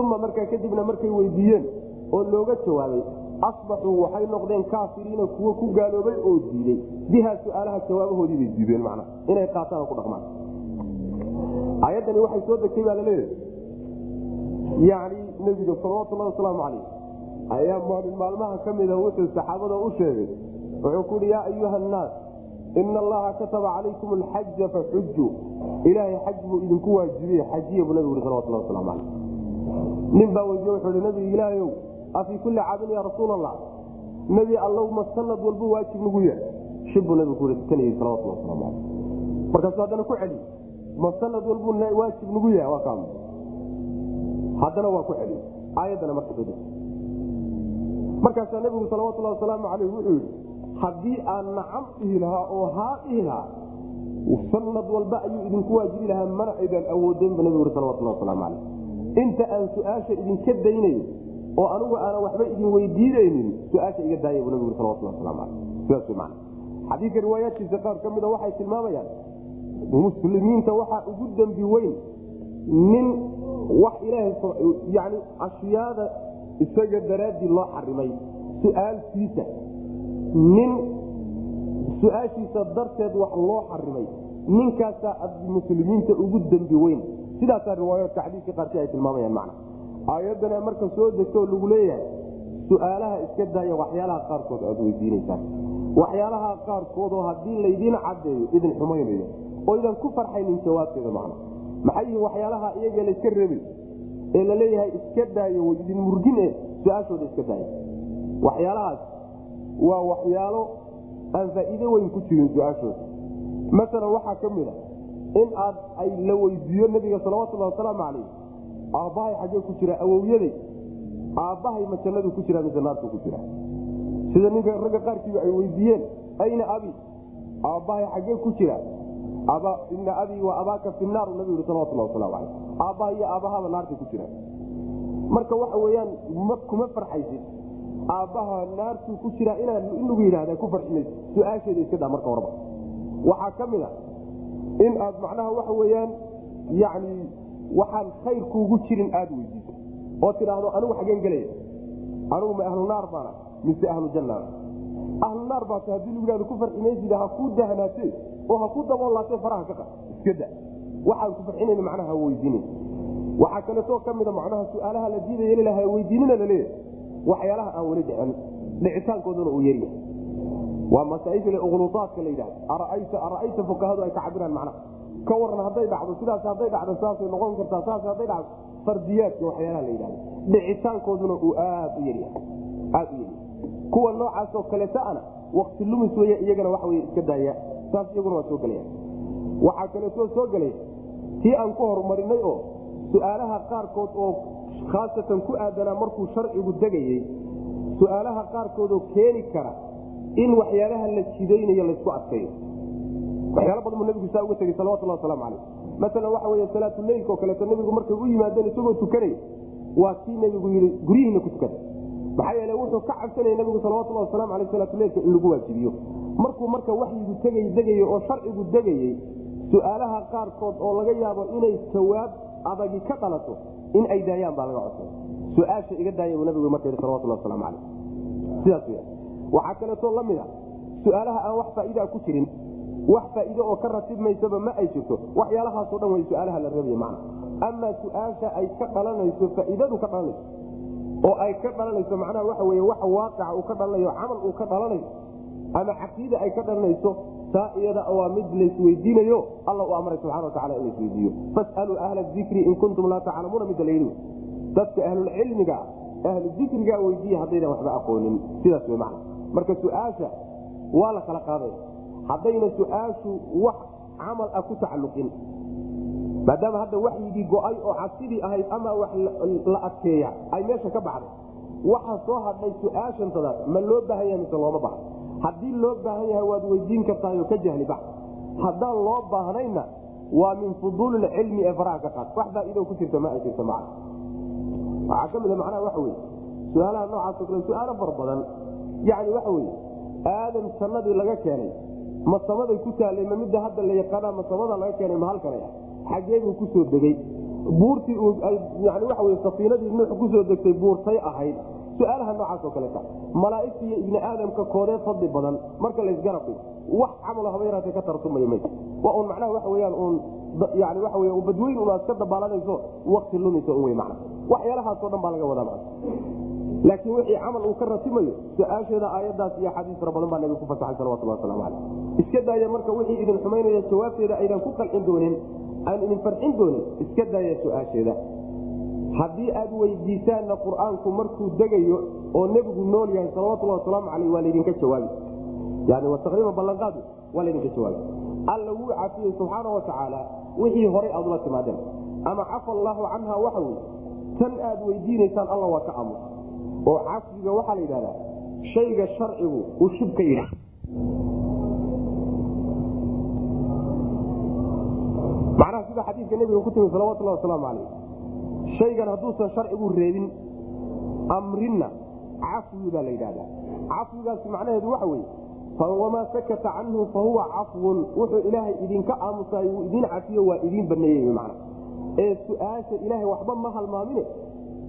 Uma markaa kadibna markay weydiiyeen oo looga jawaabay asbaxuu waxay noqdeen kaafiriina kuwo ku gaaloobay oo diiday bihaa su'aalaha jawaabahoodii bay diideen mana inay qaataan oo ku dhamaan ayaddani waxay soo degtay baa la leeyahay yani nebiga salawatullahi wasalaamu calayh ayaa maalin maalmaha ka mida wuxuu saxaabada u sheegay. Wuxuu kuhi yaa ayuha annaas ina allaha kataba calaykum alxaja faxujuu ilaahay xaj buu idinku waajibiye xajiya buu nabigu yhi salawatullah waslamu calayh. Nin baa weydiye wuxuu hi nabiga ilaahayow afii kulli caabin ya rasuul allah nebi allowma sanad walbuu waajib nagu yahay shibbuu nabigu ku tukanayey salawatullah waslamu calayh markaasuu haddana ku celiy ma sanad walbuu waajib nagu yahay waa kaam haddana waa ku celiy aayaddana marka deg markaasaa nabigu salawatullah wasalaamu calayh wuxuu yidhi haddii aan nacam dhihi lahaa oo haa dhihi lahaa sanad walba ayuu idinku waajibi lahaa mana aydaan awoodeynba nabigu yhi salawatullah wasalaamu calayh inta aan su'aasha idinka daynayn oo anugu aanan waxba idin weydiinaynin su'aasha iga daaya buu nabigu macana xadiidka riwaayaadkiisa qaar ka mida waxay tilmaamayaan muslimiinta waxaa ugu dembi weyn nin wax ilaahay yani ashyaada isaga daraaddii loo xarimay su'aalkiisa nin su'aashiisa darteed wax loo xarimay ninkaasaa muslimiinta ugu dembi weyn. Sidaasaa riwaayaadka xadiiska qaarkii ay tilmaamayaan macna aayaddana marka soo degtoo lagu leeyahay su'aalaha iska daaya waxyaalaha qaarkood aad weydiinaysaan waxyaalaha qaarkoodoo haddii laydin caddeeyo idin xumaynayo oo idan ku farxaynin jawaabteeda macna maxay yihiin waxyaalaha iyaga layska reebay? Ee la iska daayo idin murgine su'aashooda iska daaya. Waxyaalahaas waa waxyaalo aan faa'iido weyn ku jirin su'aashooda. Masalan waxaa ka mid a in aad ay la weydiiyo nabiga salawatullahi wasalaamu calayh aabbahay xaggee ku jira awowyaday aabbahay ma jannadu ku jira mise naartu ku jira. Sida ninka ragga qaarkiiba ay weydiiyeen ayna abi aabbahay xaggee ku jira. Ina abii wa abaaka fi naar nabigu yhi salawatullah waslamu calayh aabbaha iyo aabahaba naarta ku jira. Marka waxa weyaan kuma farxaysid. Aabbaha naartuu ku jira inaa in lagu yidhahda ku farximaysa su'aasheeda iska daa marka horeba waxaa ka mid a in aad macnaha waxa weyaan yani waxaan khayr kuugu jirin aada weydiiso oo tidhaahdo anigu xageen gelaya anigu ma ahlu naar baana mise ahlu janna ahlu naar baata haddii lagu yihahdo ku farximaysid ha kuu dahnaatee oo ha ku daboolaatee faraha ka qad iska waxaan ku farxinayn macnaha ha weydiinin. Waxaa kaleetoo ka mida macnaha su'aalaha la diidaya ilaha weydiinina la leeyahay waxyaalaha aan weli dhicin dhicitaankooduna uu yaryahay waa masaaisha uqluaadka la yidhahdo ara'ayta ara'ayta fuqahadu ay ka cabiraan macnaha ka waran hadday dhacdo sidaas hadday dhacdo saasay noqon kartaa saas hadday dhacdo. Fardiyaadka waxyaalaha la yidhahdo. Dhicitaankooduna uu aad u yaryahay aad u yaryahay kuwa noocaasoo kaleeta ana wakti lumis wey iyagana waxa wey iska daaya. Saas iyaguna waa soo gelaya. Waxaa kaleetoo soo gelaya. Tii aan ku horumarinay oo su'aalaha qaarkood oo khaasatan ku aadanaa markuu sharcigu degayey su'aalaha qaarkoodoo keeni kara in waxyaalaha la jidaynayo laysku adkeeyo waxyaala badan buu nabigu saa uga tegey salawatullah waslamu calayh. Maalan waxa wey salaatuleylka oo kaleeto nabigu markay u yimaadeen isagoo tukanay waa kii nabigu yii guryihiina ku tukada maxaa yeele wuxuu ka cabsanaya nabigu salawatullah wasalamu aleyh salaatuleylka in lagu waajibiyo. Markuu marka waxyigu tegay degayey oo sharcigu degayey su'aalaha qaarkood oo laga yaabo inay jawaab adagi ka dhalato in ay daayaan baa laga codsay su'aasha iga daaya buu nabigu marka yidhi salawatullah waslamu calayh. Sidaas waxaa kaleetoo la mid a su'aalaha aan wax faa'iidaa ku jirin wax faa'iide oo ka ratibmaysaba ma ay jirto waxyaalahaasoo dhan way su'aalaha la reebaya macna. Amaa su'aasha ay ka dhalanayso faa'iidadu ka dhalanayso oo ay ka dhalanayso macnaha waxa weye wax waaqica uu ka dhalanayo camal uu ka dhalanayo ama caqiida ay ka dhalanayso taa iyada waa mid laysweydiinayo alla uu amray subxana watacala in laysweydiiyo fasaluu ahla dikri in kuntum laa taclamuuna midda layidhi dadka ahlulcilmiga ahlu dikrigaa weydiiya haddaydan waxba aqoonin. Sidaas wey macna. Marka su'aasha waa la kala qaaday haddayna su'aashu wax camal ah ku tacalluqin. Maadaama hadda waxyigii go'ay oo cabsidii ahayd ama wax la adkeeya ay meesha ka baxday. Waxaa soo hadhay su'aashantadaas ma loo baahan yahay mise looma baahna. Haddii loo baahan yahay waad weydiin kartaayoo ka jahli bax. Haddaan loo baahnayna waa min fuduuli cilmi ee faraha ka qaad. Wax faa'ido ku jirta ma ay jirto macna waxaa ka mid a macnaha waxa weye su'aalaha noocaasoo kale su'aalo fara badan. Yacni waxa weye aadam jannadii laga keenay ma ku taallay ma midda hadda la yaqaana ma samada laga keenay ma halkanay ah. Xageebuu ku soo degey buurtii wey safiinadii nuux ku soo degtay buurtay ahayd. Su'aalaha noocaasoo kaleta malaaigta iyo ibni aadamka koodee fadli badan marka laysgarab dhigo wax camalo haba yaraatee ka tartumaya maysa waa un macnaha waxa weyaan uun yani waxa wey badweyn unaad ka dabaalanayso wakti lumaysa un wey macna. Waxyaalahaasoo dhan baa laga wadaa macna laakiin wixii camal uu ka ratimayo su'aasheeda aayadaas iyo xadiis fara baa nabiga ku fasaxay salawatullah waslamu caleyh iska daaya marka wixii idin xumaynaya jawaabteeda aydan ku qalcin doonin aan idin farxin doonin iska daaya su'aasheeda. Haddii aad weydiisaanna qur'aanku markuu degayo oo nebigu nool yahay salawatullah wasalaamu caleyh waa laydinka jawaabi. Yani waa taqriiban ballanqaadu waa laydinka jawaabi. Alla wuu cafiyey subxaana wa tacaala wixii horay aad ula timaadeen. Ama cafa allaahu canha waxa weye tan aad weydiinaysaan alla waa ka aamus oo cafiga waxaa la yidhahdaa shayga sharcigu uu shib ka yidha macnaha sida xadiidka nebiga ku timi salawatullah wasalaamu calayh shaygan hadduusan sharcigu reebin amrinna cafwi baa la yidhahdaa. Cafwigaasi macnaheedu waxa weye wamaa sakata canhu fahuwa cafwun wuxuu ilaahay idinka aamusaay uu idin cafiyo waa idiin baneeyey man ee su'aasha ilaahay waxba ma halmaamine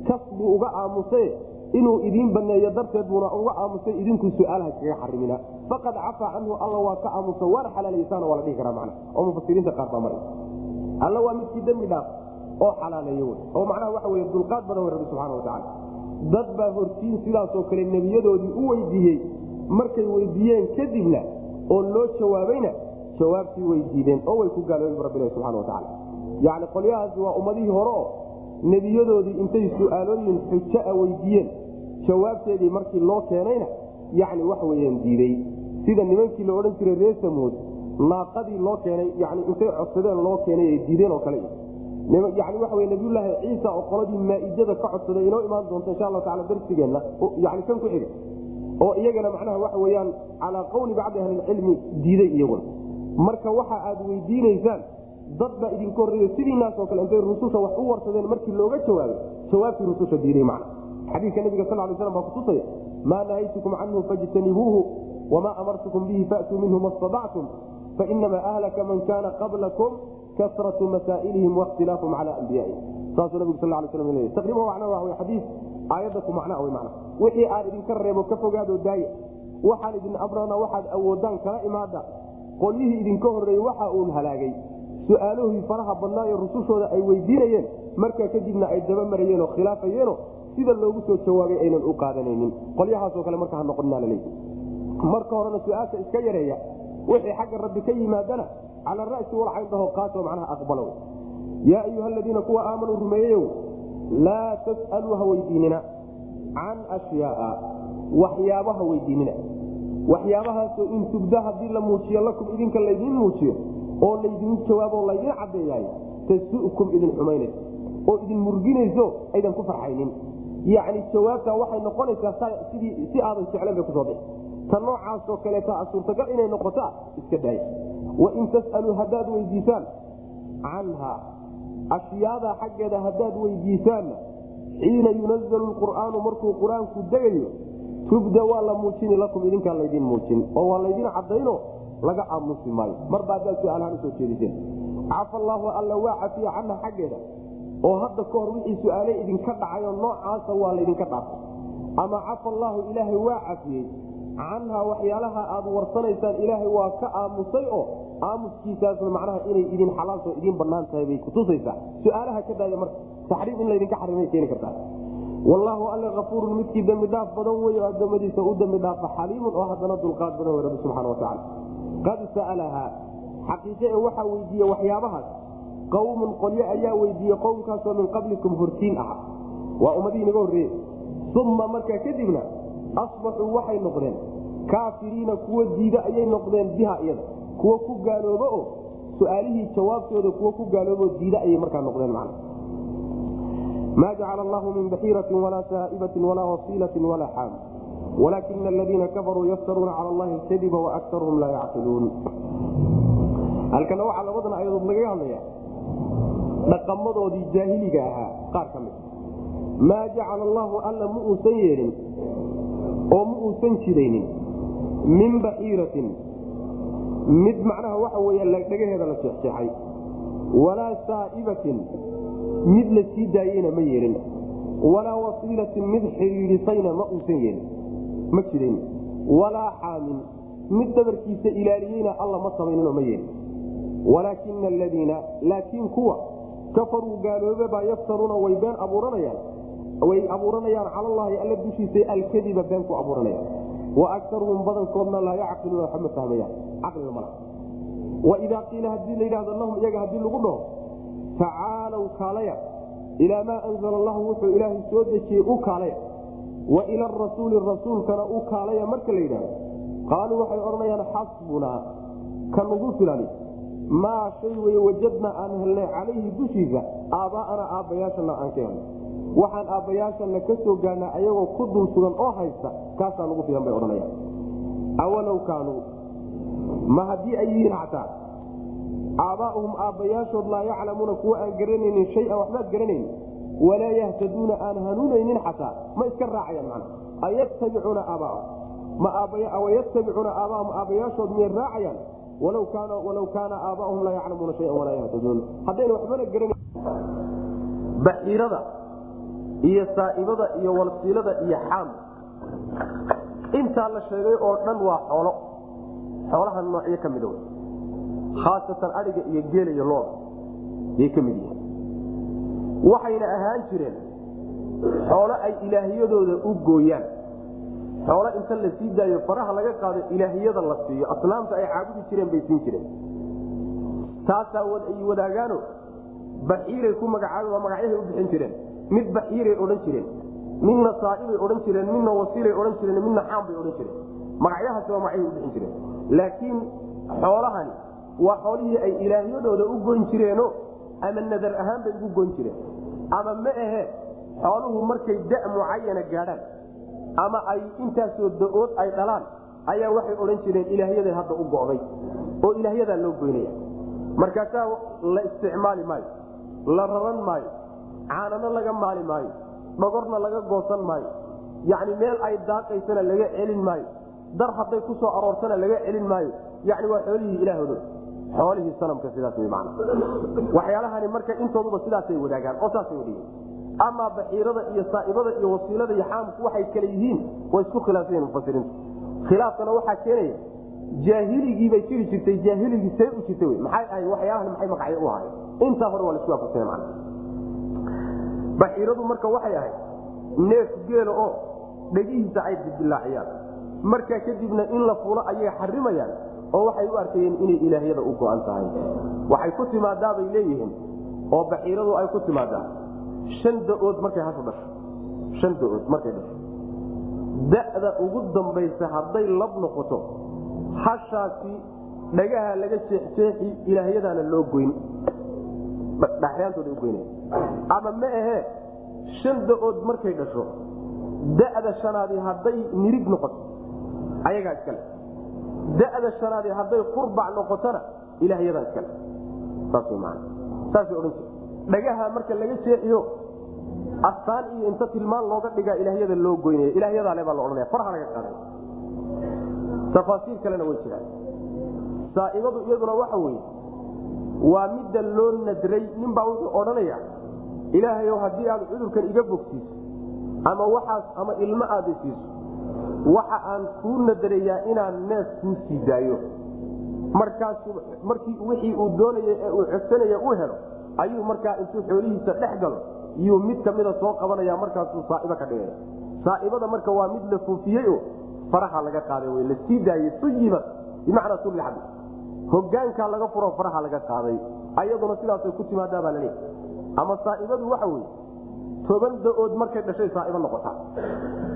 kas buu uga aamusay inuu idiin baneeyo darteed buuna uga aamusay idinku su'aalaha kaga xarimina. Faqad cafaa canhu alla waa ka aamusa waana xalaalaysaan waa la dhihi karaa man oo mufasiriinta qaar baa maray. Alla waa midkii dembi dhaaf oo xalaaleey oo macnaha waxa wey dulqaad badan w rabbi subxana watacaala dad baa hortiin sidaasoo kale nebiyadoodii u weydiiyey. Markay weydiiyeen kadibna oo loo jawaabayna jawaabtii way diideen oo way ku gaaloobeen rabbilahi subxana watacaala yacni qolyahaasi waa ummadihii hore oo nebiyadoodii intay su'aalooyin a weydiiyeen jawaabteedii markii loo keenayna yacni wax weeyaan diiday sida nimankii la odhan jiray reer samuud naaqadii loo keenay yani intay codsadeen loo keenay ay diideen oo kale. Yani waxa wey nabiyulaahi ciisa oo qoladii maaidada ka codsaday inoo imaan doonta insha allahu taala darsigeenna yani kan ku xiga oo iyagana macnaha waxa weyaan calaa qawli bacdi ahlilcilmi diiday iyaguna. Marka waxa aad weydiinaysaan dad baa idinka horreeya sidiinaasoo kale intay rususha wax u warsadeen markii looga jawaabay jawaabtii rususha diiday macna. Xadiidka nabiga sal lay slam baa kutusaya maa nahaytukum canhu fajtanibuuhu wamaa amartukum bihi faatuu minhu ma stadactum fainamaa ahlaka man kaana qablakum kasratu masaa'ilihim wakhtilaafum cala anbiyaihim saasuu nabigu sal lay slam leey taqriiban macna waa xadiis aayadda ku macna wey macna. Wixii aan idinka reebo ka fogaado daaya waxaan idin amrana waxaad awoodaan kala imaada. Qolyihii idinka horreeyey waxa uun halaagay su'aalahii faraha badnaayo rusushooda ay weydiinayeen markaa kadibna ay daba marayeen oo khilaafayeeno sida loogu soo jawaabay aynan u qaadanaynin. Qolyahaasoo kale marka ha noqonina laleey marka horena su'aasha iska yareeya wixii xagga rabbi ka yimaadana cala ra'si walcayn dhaho qaato macnaha aqbalo. Yaa ayuha aladiina kuwa aamanuu rumeeyeyow laa tas'aluu ha weydiinina can ashyaaa waxyaabaha weydiinina. Waxyaabahaasoo in tubda haddii la muujiyo lakum idinka laydiin muujiyo oo laydin jawaabo laydin caddeeyaay tasu'kum idin xumaynaysa oo idin murginayso aydan ku farxaynin. Yacni jawaabtaa waxay noqonaysaa si aadan jeclan bay ku soo bixi. Ta noocaasoo kaleeta suurtagal inay noqotaa iska daaya wain tas'aluu haddaad weydiisaan canha ashyaadaa xaggeeda haddaad weydiisaanna xiina yunazalu qur'aanu markuu qur'aanku degayo tubda waa la muujini lakum idinkaa laydin muujin. Oo waa laydin cadayno laga aamusi maayo. Marba haddaad su'aalahaan u soo jeediseen cafa allaahu alla waa cafiya canha xaggeeda. Oo hadda ka hor wixii su'aale idinka dhacayo noocaasa waa laydinka dhaafay ama cafa allaahu ilaahay waa cafiyey. Canhaa waxyaalaha aad warsanaysaan ilaahay waa ka aamusay oo aamuskiisaasna macnaha inay idin xalaalto idin bannaan tahay bay kutusaysaa su'aalaha ka daaya marka taxriim in laydinka xarimay keeni kartaa. Wallaahu alle afuurun midkii dembi dhaaf badan wey oo addoommadiisa u dembi dhaafa xaliimun oo haddana dulqaad badan wey rabbi subxana watacaala qad sa'alahaa xaqiiqe ee waxaa weydiiye waxyaabahaas. Qawmun qolyo ayaa weydiiye qowmkaasoo min qablikum hortiin aha waa ummadihii naga horreeye uma markaa kadibna asbaxuu waxay noqdeen. Kaafiriina kuwo diida ayay noqdeen biha iyada. Kuwo ku gaaloobo oo su'aalihii jawaabtooda kuwo ku gaaloobo diida ayay markaa noqdeen man maa jacala allahu min baxiiratin walaa saa'ibatin walaa wasiilatin walaa xaam walaakina aladiina kafaruu yaftaruuna cala allahi alkadiba waaktaruhum laa yacqiluun halkana waxaa labadan ayadood lagaga hadlaya dhaqamadoodii jaahiliga ahaa qaar ka mid maa jacala allaahu alla ma uusan yeelin oo ma uusan jiraynin min baxiiratin mid macnaha waxa wey dhagaheeda la jeexjeexay walaa saa'ibatin mid la sii daayeyna ma yeelin walaa wasiilatin mid xidhiidhisayna ma uusan yeelin ma jirin. Walaa xaamin mid dabarkiisa ilaaliyeyna alla ma samayninoo ma yeelin. Walaakina aladiina laakiin kuwa kafaruu gaaloobe baa yaftaruuna way been abuuranayaan. Way abuuranayaan calallaahi alla dushiisa alkadiba been ku abuuranayaan. Wa akaruhum badankoodna laa yacqiluuna waxba ma fahmayaan. Caqliga mala waidaa qiila haddii la yidhahdo lahum iyaga haddii lagu dhaho tacaalow kaalaya. Ilaa maa anzala allahu wuxuu ilaahay soo dejiyey u kaalaya wa ila arasuuli rasuulkana u kaalaya marka la yidhahdo qaaluu waxay odhanayaan xasbunaa ka nagu filani. Maa shay wey wajadna aan helnay calayhi dushiisa aabbaa'ana aabbayaashana aan ka helnay. Waxaan aabbayaashana ka soo gaarnaa ayagoo ku dul sugan oo haysta kaasaa nagu filan bay odhanayaan. Awalow kaanuu ma haddii ay yihiin xataa aabbaa'uhum aabbayaashood laa yaclamuuna kuwa aan garanaynin shay-an waxbaad garanaynin walaa yahtaduuna aan hanuunaynin xataa. Ma iska raacayaan mana ayattabicuuna aabbaahum wayatabicuuna aabbaahum aabbayaashood miyay raacayaan? Walaw kaana aabbaahum laa yaclamuuna shayan walaa yahtaduun. Haddayna waxbana garanayn. Baxiirada iyo saa'ibada iyo walsiilada iyo xaam intaa la sheegay oo dhan waa xoolo. Xoolaha noocyo ka mida adhiga iyo geela iyo looda yay ka mid yihiin waxayna ahaan jireen xoolo ay ilaahiyadooda u gooyaan. Xoolo inta la sii daayo faraha laga qaado ilaahiyada la siiyo asnaamta ay caabudi jireen bay siin jireen. Taasaa ay wadaagaano baxiiray ku magacaabi waa magacyahay u bixin jireen. Mid baxiiray odhan jireen midna saaibay odhan jireen midna wasiilay odhan jireen midna xaam bay odhan jireen. Magacyahaasi waa magacyahay u bixin jireen. Laakiin xoolahani waa xoolihii ay ilaahyadooda u goyn jireeno ama nadar ahaan bay ugu goyn jireen. Ama ma ahe xooluhu markay da mucayana gaadhaan ama ay intaasoo da'ood ay dhalaan ayaa waxay odhan jireen ilaahyaday hadda u go'day oo ilaahyadaa loo goynaya markaasaa la isticmaali maayo la raran maayo caanano laga maali maayo dhogorna laga goosan maayo yacni meel ay daaqaysana laga celin maayo dar hadday ku soo aroortana laga celin maayo yani waa xoolihii ilaahooda xoolihii sanamka sidaas w man waxyaalahani marka intooduba sidaasay wadaagaan oo saasay wadhigen amaa baxiirada iyo saaibada iyo wasiilada iyo xaamku waxay kale yihiin way isku khilaafsayen mufasiriintu khilaafkana waxaa keenaya jaahiligiibay jiri jirtay jaahiligii see u jirta maxay ahayd? Waxyaalahan maxay magacyo u ahayn intaa hore waa la isku waafaqsanya man baxiiradu marka waxay ahayd neef geela oo dhegihiisa ay didilaaciyaan markaa kadibna in la fulo ayay xarimayaan oo waxay u arkayeen inay ilaahyada u go-an tahay. Waxay ku timaadaabay leeyihiin oo baxiiradu ay ku timaadaa shan da'ood markay hashu dhasho. Shan da'ood markay dhasho. Da-da ugu dambaysa hadday lab noqoto hashaasi dhagaha laga jeexjeexi ilaahyadaana loo goyn. Dhaxyaantooda ugoynaya ama ma ahee shan da'ood markay dhasho da-da shanaadi hadday nirig noqoto ayagaa iskale da-da shanaadi hadday qurbac noqotona ilaahyadaa iskale dhagaha marka laga jeexiyo astaan iyo inta tilmaan looga dhigaa ilaahyada loo goynaya ilaahyadaale baa la odhanaya farha laga qaaday tafaasiir kalena way jiraan saaibadu iyaduna waxa weye waa midda loo nadray ninbaa wuxuu odhanaya ilaahayow haddii aad cudurkan iga bogsiiso ama waxaas ama ilmo aada siiso waxa aan kuu nadarayaa inaan neef kuu sii daayo. Markaasu markii wixii uu doonaya ee uu codsanaya u helo ayuu markaa intuu xoolihiisa dhex galo yuu mid kamida soo qabanaya markaasuu saaibo ka dhigaya saaibada marka waa mid la fuufiyey oo faraha laga qaaday w la sii daayey suyiba bimacnaa sulixad hogaankaa laga furo faraha laga qaaday ayaduna sidaasay ku timaadaa baa laleeyahy ama saaibadu waxa weye toban da'ood markay dhashay saaibo noqotaa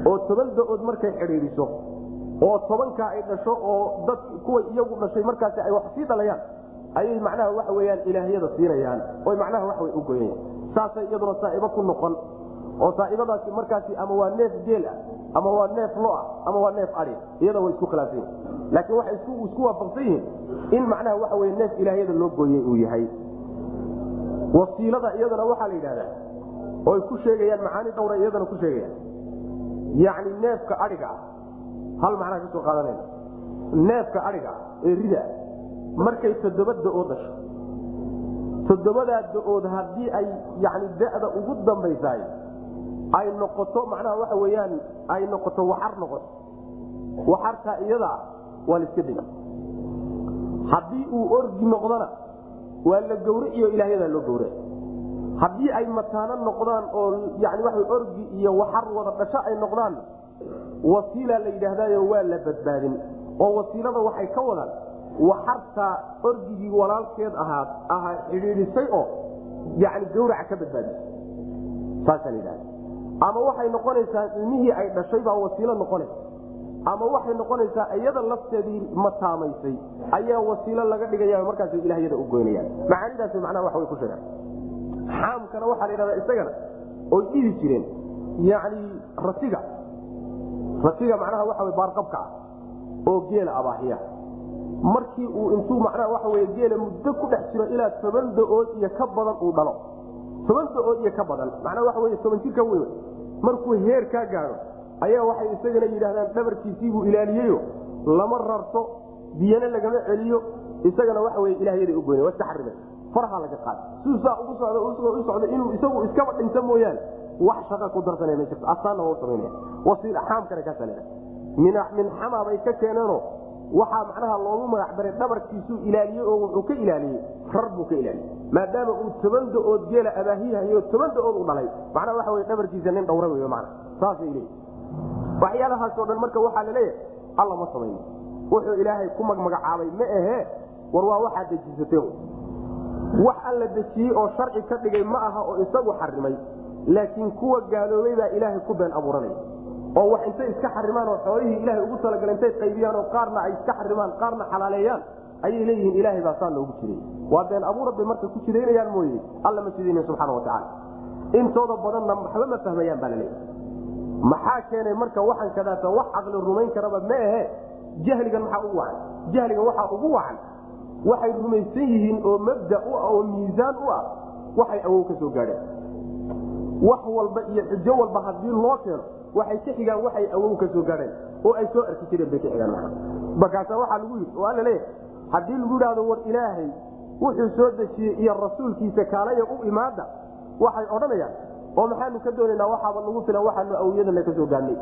oo toban da'ood markay xidhiidiso oo tobankaa ay dhasho oo dad kuwa iyagu dhashay markaasi ay wax sii dhalayaan. ayay macnaha waxa weyaan ilaahyada siinayaan. oy macnaha wax way u goynayan saasay iyaduna saaibo ku noqon. oo saaibadaasi markaasi ama waa neef geel ah ama waa neef lo ah ama waa neef ai iyada way isku khilaafsan laakiin waxay isku waafaqsan yihiin in macnaha waxa neef ilaahyada loo gooyey uu yahay. wasiilada iyadana waxaa la yidhahdaa oy ku sheegayaan macaani dhawra iyadana ku sheegayaan. Yacni neefka aiga ah hal macnaa ka soo qaadanayna? Neefka aiga ah ee rida markay toddoba da'ood dhasho toddobadaa da'ood haddii ay yani da-da ugu dambaysaay ay noqoto macnaha waxa weyaan ay noqoto waxar noqoto waxartaa iyadaa waa la iska daya haddii uu orgi noqdona waa la gawriciyo ilaahyadaa loo gawra haddii ay mataano noqdaan oo yani waa orgi iyo waxar wada dhasho ay noqdaan wasiila la yidhaahdayo waa la badbaadin. Oo wasiilada waxay ka wadaan waxartaa orgigii walaalkeed ahaa ahaa xidhiidhisay oo yani gawraca ka la yidhahda ama waxay noqonaysaa ilmihii ay dhashay baa wasiilo noqonaysa. Ama waxay noqonaysaa iyada lafteedii mataamaysay ayaa wasiilo laga dhigaya markaas ilahyada u goynayaan. Macaanidaas macnaha wax way ku sheegaan xaamkana waxaa la yidhahdaa isagana oy dhihi jireen yani rasiga. Rasiga macnaha waxa w baarqabka ah oo geela abaahiya. Markii uu intuu macnaha waxa wey geela muddo ku dhex jiro ilaa toban da'ood iyo ka badan uu dhalo. Toban da'ood iyo ka badan macnaha waxa wey toban jir ka weyn markuu heer gaadho ayaa waxay isagana yidhahdaan dhabarkiisiibuu ilaaliyeyo lama rarto biyana lagama celiyo isagana waxa wey ilahyada u goyna waa iska xarime farha laga qaada. Siduu saa ugu socda u inuu isagu iskaba dhinta mooyaane. Wax shaqa ku darsanaya ma jirto asaanna waa u samaynaya wasiil xaamkana kaasa leedahay min min xamaa bay ka keeneenoo waxaa macnaha loogu magac daray dhabarkiisuu ilaaliyey oo wuxuu ka ilaaliyey. Rar buu ka ilaaliyey. Maadaama uu toban da'ood geela abaahiyahayo toban da'ood u dhalay. Macnaha waxa wey dhabarkiisa nin dhawra wey mana saasay leeyihi waxyaalahaasoo dhan marka waxaa la leeyahay alla ma samayno wuxuu ilaahay ku magmagacaabay ma ahee. War waa waxaad dejisateen wax alla dejiyey oo sharci ka dhigay ma aha oo isagu xarimay laakiin kuwa gaaloobay baa ilaahay ku been abuuranaya oo wax intay iska xarimaan oo xoolihii ilaahay ugu talagala intay qaybiyaan oo qaarna ay iska xarimaan qaarna xalaaleeyaan ayay leeyihiin ilaahay baa saa loogu jiray. Waa been abuurad bay marka ku jidaynayaan mooye alla ma jidayna subxaana watacaala intooda badanna waxba ma fahmayaan baa laleeyahy maxaa keenay marka waxaan kadaata wax caqli rumayn karaba ma ahe jahligan maxaa ugu wacan? Jahligan waxaa ugu wacan waxay rumaysan yihiin oo mabda u ah oo miisaan u ah. Waxay awow ka soo gaadheen wax walba iyo xujo walba haddii loo keeno waxay ka xigaan waxay awow ka soo gaadheen oo ay soo arki jireen bay ka xigaan markaasa waxaa lagu yidhi oo alla leeyahay. Haddii lagu yidhaahdo war ilaahay wuxuu soo dejiyey iyo rasuulkiisa kaalaya u imaada waxay odhanayaan. Oo maxaanu ka doonaynaa waxaaba nagu filan waxaanu awiyadana ka soo gaadnay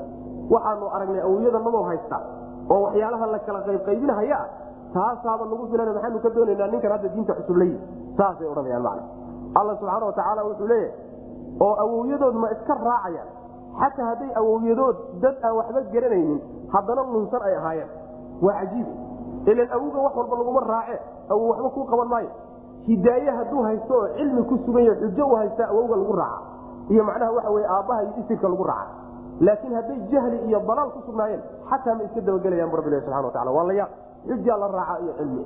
waxaanu aragnay awiyadanadoo haysta. Oo waxyaalaha la kala qaybqaybinahaya ah taasaaba nagu filan maxaanu ka doonaynaa ninkan hadda diinta cusublay? Saasay odhanayaan macna. Alla subxaana watacaala wuxuu leeyahay oo awowyadood ma iska raacayaan. Xataa hadday awowyadood dad aan waxba garanaynin haddana lunsan ay ahaayeen. Waa cajiib. Ilan awowga wax walba laguma raace awow waxba kuu qaban maayo. Hidaaye hadduu haysto oo cilmi ku sugan yaho xujo u haysta awowga lagu raaca. Iyo macnaha waxa wey aabbaha iyo isirka lagu raaca. Laakiin hadday jahli iyo dalaal ku sugnaayeen xataa ma iska dabagelayaan rabbilahi subxana watacala waa layaab xujaa la raaca iyo cilmi.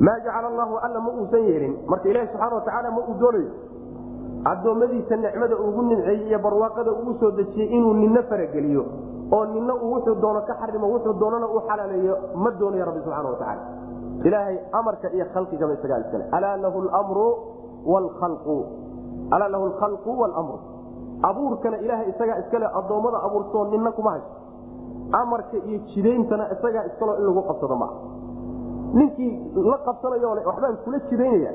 Maa jacala allahu alla ma uusan yeelin. Marka ilaahi subxaana watacaala ma uu doonayo. Addoommadiisa nicmada ugu nimceeyey iyo barwaaqada ugu soo dejiyey inuu nina farageliyo oo nina uu wuxuu doono ka xarimo wuxuu doonana u xalaaleeyo ma doonayo rabbi subxaana watacaala ilaahay amarka iyo khalqigaba isagaa iskale alaa lahu lmru wlkhalqu alaa lahu lkhalqu wlmru abuurkana ilaahay isagaa iskale addoommada abuurtoo nina kuma hayso amarka iyo jidayntana isagaa iskalo in lagu qabsado maaha ninkii la qabsanayo waxbaan kula jidaynaya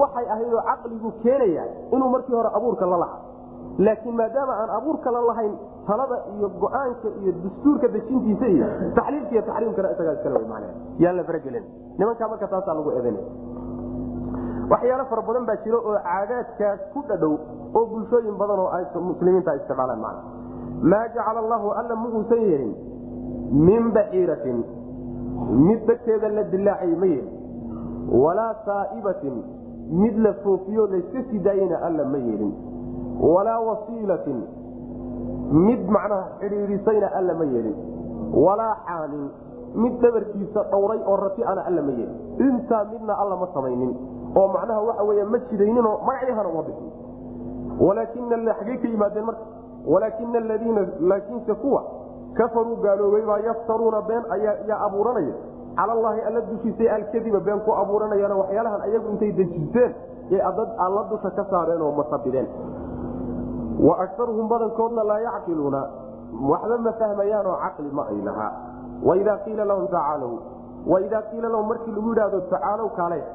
waxay ahaydoo caqligu keenaya inuu markii hore abuurka la lahaa. Laakiin maadaama aan abuurka la lahayn talada iyo go'aanka iyo dastuurka dejintiisa iyo taxliilka iyo taxriimkana isagaa iskale man yaan la faragelin. Nimankaa marka taasaa lagu eedanaya waxyaalo fara badan baa jira oo caadaadkaas ku dhadhow oo bulshooyin badan oo muslimiinta isticmaalaan maa jacala allahu alla ma uusan yeelin min baxiiratin mid dhagteeda la dilaacay ma yeelin walaa saa'ibatin mid la foofiyo layska sii daayena alla ma yeelin walaa wasiilatin mid macnaha xidhiidhisayna alla ma yeelin walaa xaamin mid dhabarkiisa dhowray oo rati ana alla ma yeelin intaa midna alla ma samaynin oo macnaha waxa wey ma jidayninoo magacyahana uma bixin walaakina xagey ka yimaadeen marka walaakina aladiina laakiinse kuwa kafaruu gaaloobay baa yaftaruuna been yaa abuuranaya cala allaahi alla dushiisay alkadiba been ku abuuranayaan waxyaalahan ayagu intay dejisteen ee alla dusha ka saareen oo masabideen wa akaruhum badankoodna laa yacqiluuna waxba ma fahmayaanoo caqli ma ay lahaa waidaa qiila lahum tacaalow waidaa qiila lahum markii lagu yidhaahdo tacaalow kaalaya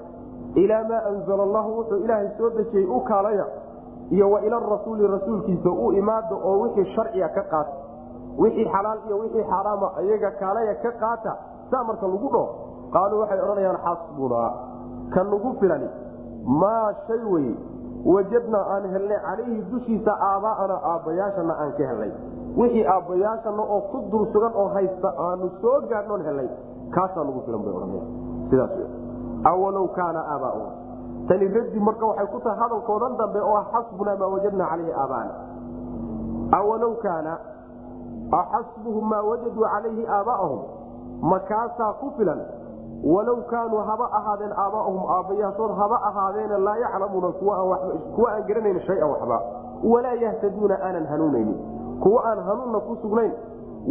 ilaa maa anzala allahu wuxuu ilaahay soo dejiyey u kaalaya iyo wa ila rasuuli rasuulkiisa u imaada oo wixii sharciga ka qaata wixii xalaal iyo wixii xaaraama iyaga kaalaya ka qaata saa marka lagu dhoo qaaluu waxay odhanayaan xasbunaa ka nugu filani maa shay wey wajadnaa aan helnay calayhi dushiisa aaba'ana aabbayaashana aan ka helnay wixii aabbayaashana oo ku dul sugan oo haysta aanu soo gaadhnoon helnay kaasaa nagu filan bay odhanaya sidaas w awalow kaana aabaauhum tani raddi marka waxay ku tahay hadalkoodan dambe oo xasbunaa maa wajadnaa calayhi aaba'ana awalow kaana axasbuhum maa wajaduu calayhi aabaa'ahum makaasaa ku filan walow kaanuu haba ahaadeen aabaahum aabbayaashood haba ahaadeena laa yaclamuuna kuwa aan garanayn shayan waxba. Walaa yahtaduuna aanan hanuunaynin. Kuwa aan hanuunna ku sugnayn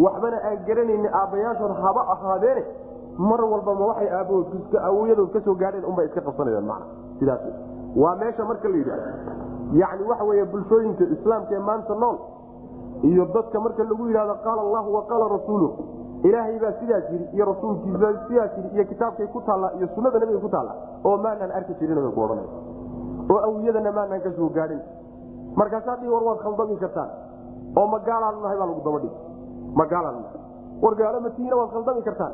waxbana aan garanaynin aabbayaashood haba ahaadeene mar walbama waxay aabahood awoyadood ka soo gaadheen unbay iska qabsanayaan mana sidaas. Waa meesha marka la yidhahdo yacni waxa weeye bulshooyinka islaamka ee maanta nool iyo dadka marka lagu yidhahdo qaala allahu wa qaala rasuulu ilaahay baa sidaas yii iyo rasuulkiisa sidaas yii iyo kitaabkay ku taalla iyo sunada nabiga ku taalla oo maanaan arki jirin ku odhan oo awiyadana maanaan ka soo gaadhin. Markaasaa dii war waad khaldami kartaan. Oo magaalaan nahay baa lagu daba dhig magaalaan nahay. War gaalo matiina waad khaldami kartaan.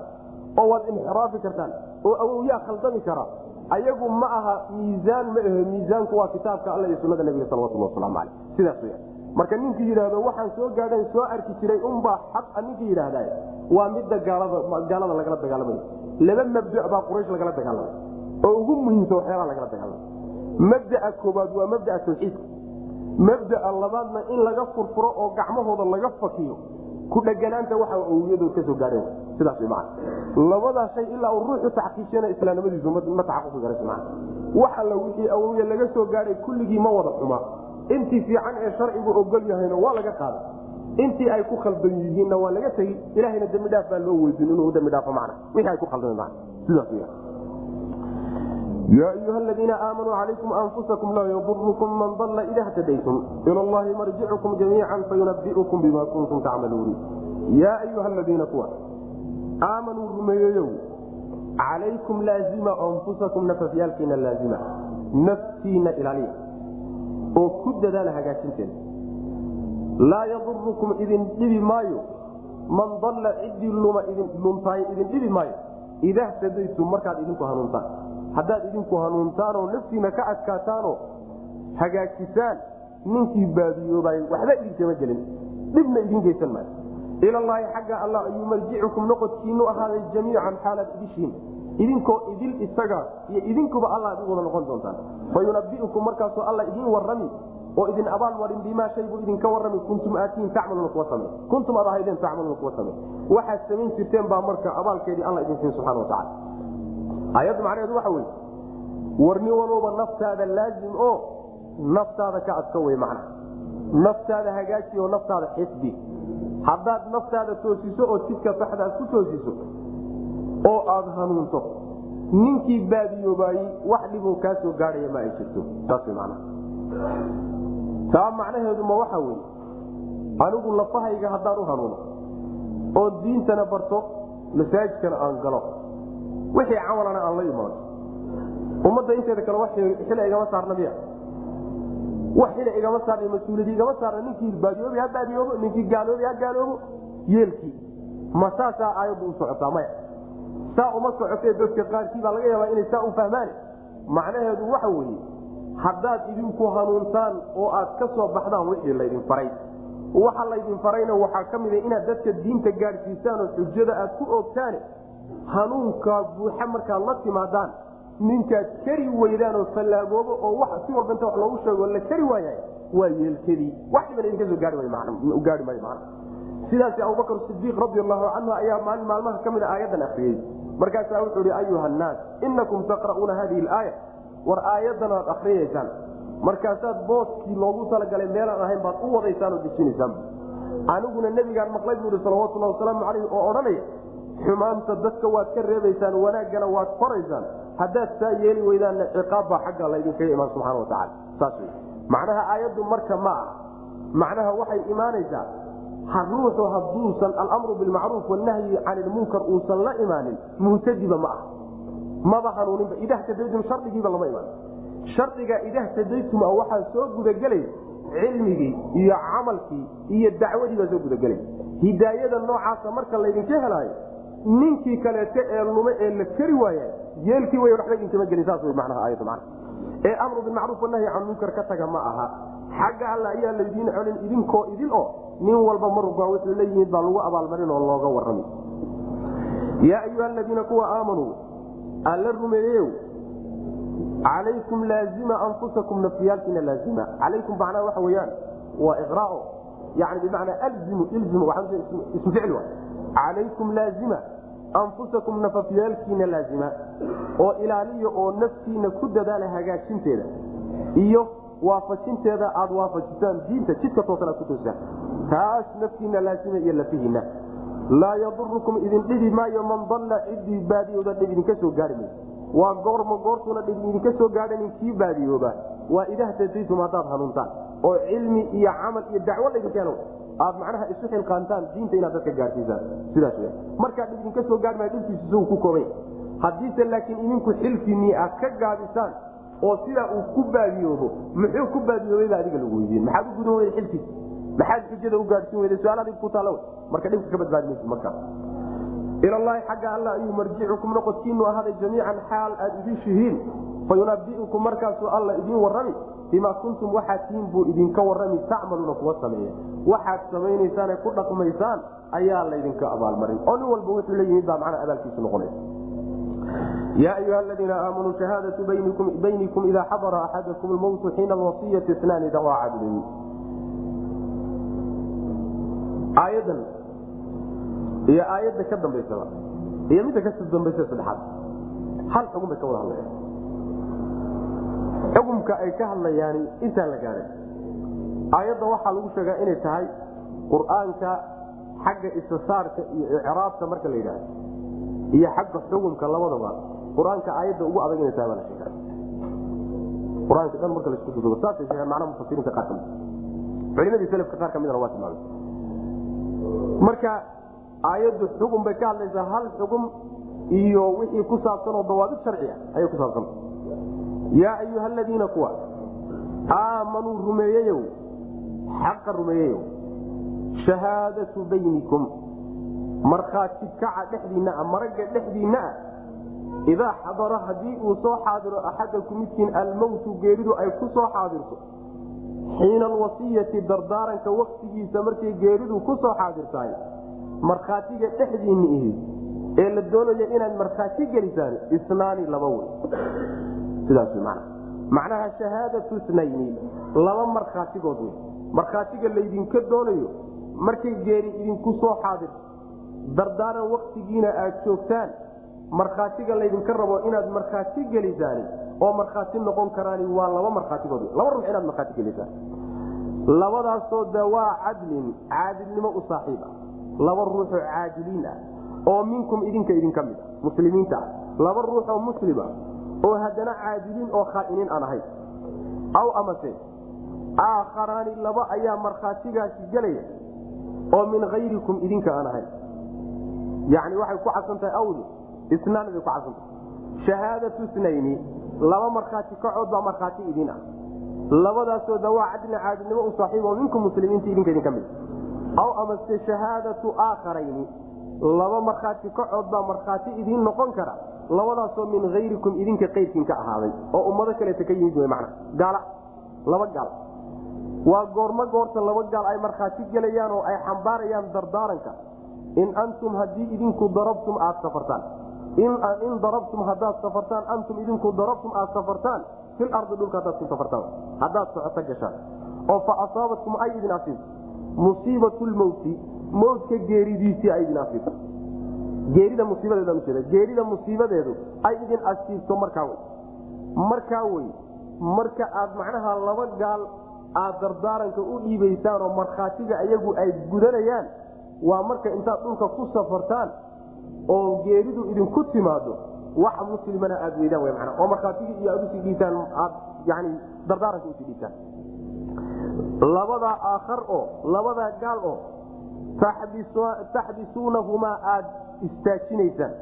Oo waad inxiraafi kartaan. Oo awowyaa khaldami kara ayagu ma aha miisaan ma ahe miisaanku waa kitaabka alla iyo sunada nabiga salawatullah wasalaamu caleyh sidaas weyaan marka ninkii yidhaahdo waxaan soo gaadhan soo arki jiray unbaa xaqa ninkii yidhaahda waa midda gaalada lagala dagaalamayo laba mabda baa quraysh lagala dagaalamay. Oo ugu muhiimsa waxyaalaha lagala dagaalamay. Mabdaa koobaad waa mabdaa tawxiidka. Mabdaa labaadna in laga furfuro oo gacmahooda laga fakiyo ku dheganaanta waxa awliyadood ka soo gaadheen sidaas man labadaa shay ilaa uu ruuxu taxqiijiyana islaamnimadiisu ma taxaquqi karas man wax alla wixii awliya laga soo gaadhay kulligii ma wada xuma. Intii fiican ee sharcigu ogol yahayna waa laga qaaday. Intii ay ku khaldan yihiinna waa laga tegi ilahayna dembi dhaaf baa loo weydin inuu dembi dhaafo macna. Wixii ay ku khaldameen macna. Sidaas yaa ayuha ladiina aamanuu calaykum anfusakum laa yadurukum man dalla ida htadaytum ila allahi marjicukum jamiica fayunabiukum bima kuntum tacmaluun yaa ayuha aladiina kuwa aamanuu rumeeyeyow calaykum laazima anfusakum nafafyaalkiina laazima naftiina ilaaliya oo ku dadaala hagaajinteeda laa yadurukum idin dhibi maayo man dalla ciddii luma idin luntaay idin dhibi maayo ida htadaytum markaad idinku hanuuntaan haddaad idinku hanuuntaanoo naftiina ka adkaataanoo hagaajisaan ninkii baadiyoobay waxba idinkama gelin. Dhibna idin geysan maayo. Ilallaahi xagga allah ayuu marjicukum noqodkiinu ahaaday jamiican xaalaad idishiin. Idinkoo idil isaga iyo idinkuba alla ad wada noqon doontaan. Fayunabiukum markaasoo alla idin warami oo idin abaal marin bimaa shay buu idinka warrami kuntum aatiin tacmaluuna kuwa same kuntum ad ahaydeen tacmaluuna kuwa same waxaad samayn jirteen baa marka abaalkeedii alla idin siin subxana wa tacala aayadda macnaheedu waxa weye warni walooba naftaada laazim oo naftaada ka adka wey macna naftaada hagaaji oo naftaada xisbi haddaad naftaada toosiso oo jidka saxda aad ku toosiso oo aada hanuunto ninkii baadiyoobaayey wax dhibuu kaa soo gaadhaya ma ay jirto. Saas man taa macnaheedu ma waxa weye anigu lafahayga haddaan u hanuuno oo diintana barto masaajidkana aan galo wixii camalana aan la imaano ummadda inteeda kale wax xila igama saarna miya. Wax xila igama saarna mas'uuliyadi igama saarna ninkii baadiyoobi ha baadiyoobo ninkii gaaloobi ha gaaloobo yeelkii. Ma saasaa aayaddu u socotaa maya. Saa uma socotee dadka qaarkii baa laga yaabaa inay saa u fahmaan. Macnaheedu waxa weeye haddaad idinku hanuuntaan oo aad ka soo baxdaan wixii laydin faray. Waxa laydin farayna waxaa ka mida inaad dadka diinta gaadhsiisaan oo xujada aad ku oogtaane hanuunkaa buuxa markaad la timaadaan ninkaad kari weydaan oo fallaagoobo oo si walba inta wax loogu sheego la kari waaya waa yeelkadii. Wax dhiban idinka soo gaari maayo man sidaas abubakr sidiiq radi allahu canhu ayaa maalin maalmaha ka mida aayadan akriyey markaasaa wuxuu ihi ayuha nnaas inakum taqra'uuna hadihi laaya war aayadan aad akriyaysaan markaasaad booskii loogu talagalay meelaan ahayn baad u wadaysaan oo dejinaysaan. Aniguna nebigaan maqlay buu ihi salawatullah wasalaamu calayh oo odhanaya xumaanta dadka waad ka reebaysaan wanaaggana waad qoraysaan. Haddaad saa yeeli weydaanna ciqaab baa xagga laydinkaga imaan subxana wa tacala saas wey macnaha aayaddu marka ma ah macnaha waxay imaanaysaa ruuxu hadduusan alamru bilmacruuf wanahyi can ilmunkar uusan la imaanin muhtadiba ma ah maba hanuuninba. Idahtadaytum shardigiiba lama imaan. Shardiga idahtadaytum a waxaa soo gudagelaya cilmigii iyo camalkii iyo dacwadii baa soo gudagelaya hidaayada noocaasa marka laydinka helaayo ninkii kaleete ee lume ee la keri waaya yeelkii way waxba idinkama gelin saas wey macnaha aayadda macna ee amru bilmacruuf wanahyi can munkar ka taga ma aha xagga alla ayaa laydiin celin idinkoo idin oo nin walba marubaa wuxuu leeyihiin baa lagu abaalmarin oo looga warrami yaa ayuha aladiina kuwa aamanuu alla rumeeyeyow calaykum laazima anfusakum nafyaalkiina laazima calaykum macnaa waxa weyaan waa iqraao yani bimacnaa alzimu ilzimu ismu ficil calaykum laazima anfusakum nafafyaalkiina laazima oo ilaaliya oo naftiina ku dadaala hagaajinteeda iyo waafajinteeda aad waafajisaan diinta jidka toosan aad ku toosaan taas naftiina laazima iyo lafihiina laa yadurukum idin dhibi maayo man dalla ciddii baadiyooda dhib idinka soo gaari mayso waa goorma goortuuna dhib idinka soo gaadhanin kii baadiyooba waa idahtadaytum haddaad hanuuntaan oo cilmi iyo camal iyo dacwo laydinkeeno aad macnaha isu xilqaantaan diinta inaad dadka gaadhsiisaan sidaas w markaa dhib idinka soo gaari maayo dhibkiisu isagu ku koobanya haddiise laakiin idinku xilkiinii aad ka gaabisaan oo sidaa uu ku baadiyoobo muxuu ku baadiyoobayba adiga lagu weydiin. Maxaad u gudan weyda xilkiisa maxaad xujada u gaadhsiin weyda su'aal adig ku taalla marka dhibka ka badbaadi maysa markaas ilallaahi xagga alla ayuu marjicukum noqodkiinu ahaaday jamiican xaal aad idishihiin fayunabiukum markaasuu alla idiin warrami bimaa kuntum waxaad tihiin buu idinka warrami tacmaluuna kuwa sameeya waxaad samaynaysaane ku dhaqmaysaan ayaa laydinka abaalmarin. Oo nin walba wuxuu leeyimid baa macnaa abaalkiisu noqonaysa yaa ayuha aladiina aamanuu shahaadatu baynikum idaa xadara axadakum lmowtu xiina alwasiyati inaani dawaa cadlin. Aayadan iyo aayadda ka dambaysaba iyo midda ka sii dambaysa saddexaad. Hal xugum bay ka wada hadlayaan xugumka ay ka hadlayaan intaan la gaadhin aayadda waxaa lagu sheegaa inay tahay qur'aanka xagga istisaarka iyo icraabta marka la yidhaahdo iyo xagga xugumka labadaba. Qur'aanka aayadda ugu adag inay tahay baa la sheegaa. Qur'aanka dhan marka la isku dudubo saasay sheegaan macnaha mufasiriinta qaar ka mid culimadii selafka qaar ka midna waa tilmaamay. Marka aayaddu xugum bay ka hadlaysaa hal xugum iyo wixii ku saabsan oo dawaabid sharci ah ayay ku saabsanta yaa ayuha aladiina kuwa aamanuu rumeeyeyow xaqa rumeeyeyow shahaadatu baynikum markhaati kaca dhexdiinna ah maragga dhexdiinna ah idaa xadara haddii uu soo xaadiro axadaku midkiin almowtu geeridu ay ku soo xaadirto xiina alwasiyati dardaaranka waktigiisa markay geeridu ku soo xaadirtahay markhaatiga dhexdiinni ihi ee la doonayo inaad markhaati gelisaan isnaani laba wey sidaas man macnaha shahaadatu snayni laba markhaatigood wey markhaatiga laydinka doonayo markay geeri idinku soo xaadirto dardaaran waktigiina aad joogtaan markhaatiga laydinka rabo inaad markhaati gelisaan oo markhaati noqon karaan waa laba markhaatigood laba ruux inaad markhaati gelisaan labadaasoo dawaa cadlin caadilnimo u saaxiib ah. Laba ruuxoo caadiliin ah oo minkum idinka idinka mid a muslimiinta ah. Laba ruuxoo muslima oo haddana caadiliin oo khaa'iniin aan ahayn aw amase aakharaani laba ayaa markhaatigaasi gelaya oo min hayrikum idinka aan ahayn yani waxay ku cadsan tahay awdu isnaan ku cadsantahay shahaadatu snayni laba markhaati kacood baa markhaati idin ah. Labadaasoo dawaa cadlin caadilnimo u saaxiib oo minkum muslimiinta idinka idinka mid. Aw amase shahaadatu aakharayni laba markhaati kacood baa markhaati idiin noqon kara labadaasoo min hayrikum idinka qayrkiin ka ahaaday oo ummado kaleeta ka yimid w man gaal laba gaal. Waa goormo goorta laba gaal ay markhaati gelayaan oo ay xambaarayaan dardaaranka. In antum haddii idinku darabtum aad safartaan. In darabtum hadaad safartaan antum idinku darabtum aad safartaan. Fil ardi dhulka hadaad ku safartaan. Haddaad socoto gashaan. Oo fa asaabatkum ay idin asiibto musiibatu lmowti mowtka geeridiisii ay idin asiibto geerida musiibadeeda ujeeda geerida musiibadeedu ay idin asiibto markaa wey markaa wey marka aad macnaha laba gaal aad dardaaranka u dhiibaysaan oo markhaatiga ayagu ay gudanayaan waa marka intaad dhulka ku safartaan oo geeridu idinku timaado wax muslimana aad weydaan w man oo markhaatigii iyo aad u sii dhiisaan aad yani dardaaranka u sii dhiisaan. Labadaa aakhar oo labadaa gaal oo taxbisuunahumaa aad istaajinaysaan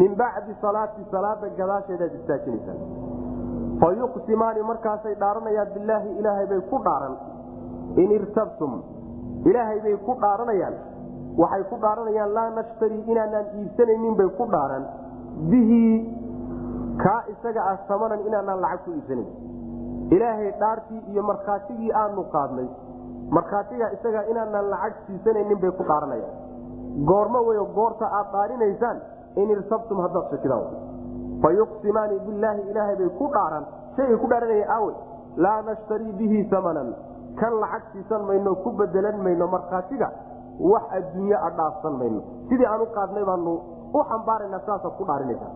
min bacdi salaati salaada gadaasheedaad istaajinaysaan fa yuqsimaani markaasay dhaaranayaan bilaahi ilaahay bay ku dhaaran. In irtabtum ilaahay bay ku dhaaranayaan. Waxay ku dhaaranayaan laa nashtari inaanaan iibsanaynin bay ku dhaaran. Bihi kaa isaga ah samanan inaanaan lacag ku iibsanayn ilaahay dhaartii iyo markhaatigii aanu qaadnay markhaatiga isagaa inaanaan lacag siisanaynin bay ku dhaaranayaan goormo weyo goorta aad dhaarinaysaan in irtabtum haddaad shakidaan fa yuqsimaani billaahi ilaahay bay ku dhaaran shaygay ku dhaaranaya aawe laa nashtarii bihi samanan. Kan lacag siisan mayno ku bedelan mayno markhaatiga wax adduunye a dhaafsan mayno. Sidii aan u qaadnay baanu u xambaarana saasaad ku dhaarinaysaan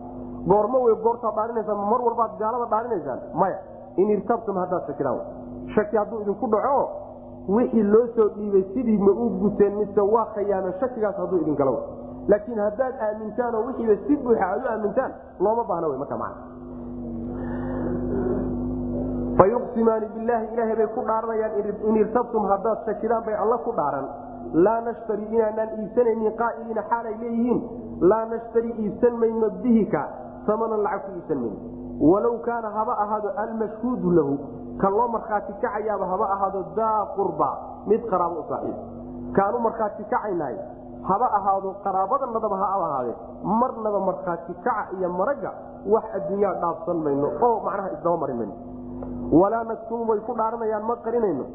goormo wey goortaad dhaarinaysaan mar walbaad gaalada dhaarinaysaan maya in irtabtum haddaad shakidaan shaki hadduu idinku dhaco wixii loo soo dhiibay sidii ma u guteen mise waa khayaano shakigaas hadduu idin galo. Laakiin haddaad aamintaan oo wixiiba si buuxa aad u aamintaan looma baahna w marka man fayuqsimaani bilaahi ilaahay bay ku dhaaranayaan in irtabtum haddaad shakidaan bay alla ku dhaaran. Laa nashtari inaanaan iibsanaynin qaa'iliina xaalay leeyihiin. Laa nashtari iibsan mayno bihika samanan lacag ku iibsan mayno walow kaana haba ahaado almashhuudu lahu kan loo markhaati kacayaaba haba ahaado daa qurba mid qaraabo u saaxiib. Kaanu markhaati kacaynahay haba ahaado qaraabadanadaba ha ahaadee marnaba markhaati kaca iyo maragga wax adduunyaa dhaafsan mayno oo macnaha isdaba marin mayno. Walaa naktumu way ku dhaaranayaan ma qarinayno.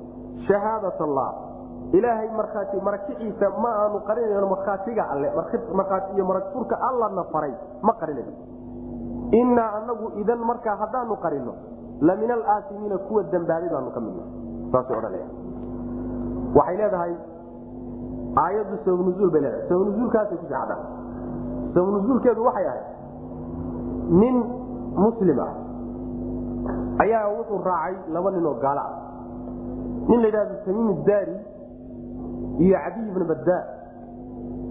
Shahaadat allah ilaahay markhaati marakiciisa ma aanu qarinayno markhaatiga alle iyo maragfurka allana faray ma qarinayno innaa anagu idan markaa haddaanu qarino la min alaasimiina kuwa dambaabay baanu ka midna waxay leedahay aayaddu sababnuzuul bay leedahay. Sababnuzuulkaasay ku sacdaa sababnuzuulkeedu waxay ahayd nin muslim ah ayaa wuxuu raacay laba nin oo gaalo ah nin la yidhahdo tamiim daari iyo cadiy ibna baddaa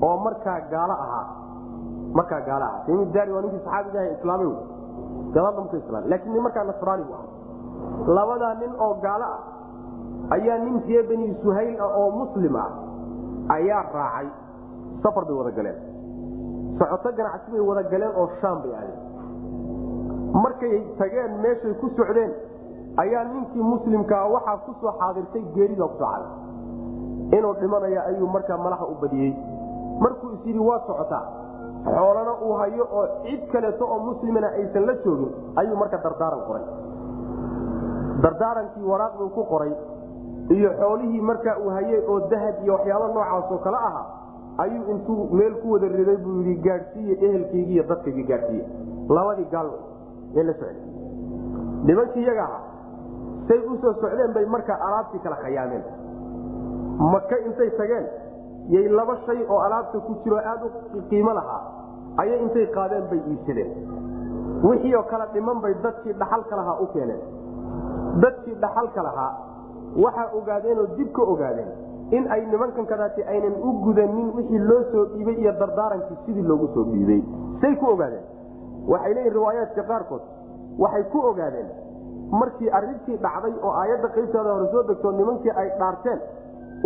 oo markaa gaalo ahaa markaa tamiim daari waa ninkii saxaabiga ah islaamay wey. Gabadha muka islaam laakiin nin markaa nasraani bu aha labadaa nin oo gaalo ah ayaa nin ree bani suhayl ah oo muslim ah ayaa raacay. Safar bay wada galeen. Socoto ganacsi bay wada galeen oo shaam bay aadeen. Markay tageen meeshay ku socdeen ayaa ninkii muslimkaa waxaa ku soo xaadirtay geerida ku soo xaadir inuu dhimanaya ayuu markaa malaha u badiyey. Markuu is yidhi waa socotaa xoolana uu hayo oo cid kaleeto oo muslimana aysan la joogin ayuu marka dardaaran qoray. Dardaarankii waraaqduu ku qoray iyo xoolihii markaa uu hayay oo dahab iyo waxyaaba noocaasoo kale ahaa ayuu intuu meel ku wada riday buu yidhi gaadhsiiye ehelkaygii iyo dadkaygii gaadhsiiye. Labadii gaal ee la socday. Nimankii iyaga ahaa say u soo socdeen bay markaa alaabtii kala khayaameen maka intay tageen yay laba shay oo alaabta ku jiro aad u qiimo lahaa ayay intay qaadeen bay iibsadeen wixii oo kala dhiman bay dadkii dhaxalka lahaa u keeneen. Dadkii dhaxalka lahaa waxaa ogaadeenoo dib ka ogaadeen in ay nimankan kadaati aynan u gudanin wixii loo soo dhiibay iyo dardaarankii sidii loogu soo dhiibay. Say ku ogaadeen. Waxay leeyihiin riwaayaadka qaarkood. Waxay ku ogaadeen markii arintii dhacday oo aayadda qaybteeda hore soo degtoo nimankii ay dhaarteen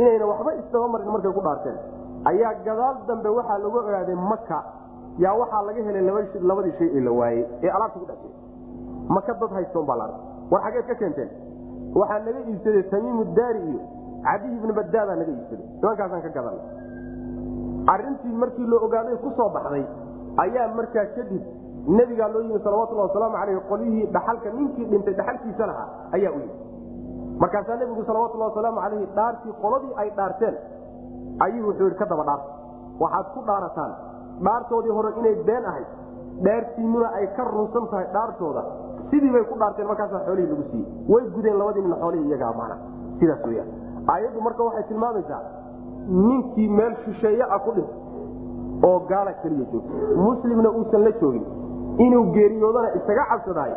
inayna waxba isdaba marin markay ku dhaarteen. Ayaa gadaal dambe waxaa lagu ogaaday maka yaa waxaa laga helay labadii shay ee la waayey ee alaabta ku dhexjay maka dad haystoon baa la war xageed ka keenteen. Waxaa naga iibsaday tamiimu daari iyo cadiy ibnu badaadaa naga iibsaday. Nimankaasaan ka gadan arintii markii loo ogaaday ku soo baxday ayaa markaa kadib nebigaa loo yimi salawatulhi wasalaamu aleyh qolyihii dhaxalka ninkii dhintay dhaxalkiisa lahaa ayaa u yimi markaasaa nebigu salawatulhi wasalaamu aleyhi dhaartii qoladii ay dhaarteen ayuu wuxuu yidhi ka daba dhaarta waxaad ku dhaarataan. Dhaartoodii hore inay been ahayd dhaartiinuna ay ka runsan tahay dhaartooda. Sidii bay ku dhaarteen markaasaa xoolihii lagu siiyey. Way gudeen labadii nin xoolihii iyagaa mana sidaas weyaan aayaddu marka waxay tilmaamaysaa ninkii meel shisheeye ah ku dhintay oo gaala keliya joogta muslimna uusan la joogin. Inuu geeriyoodana isaga cabsadahay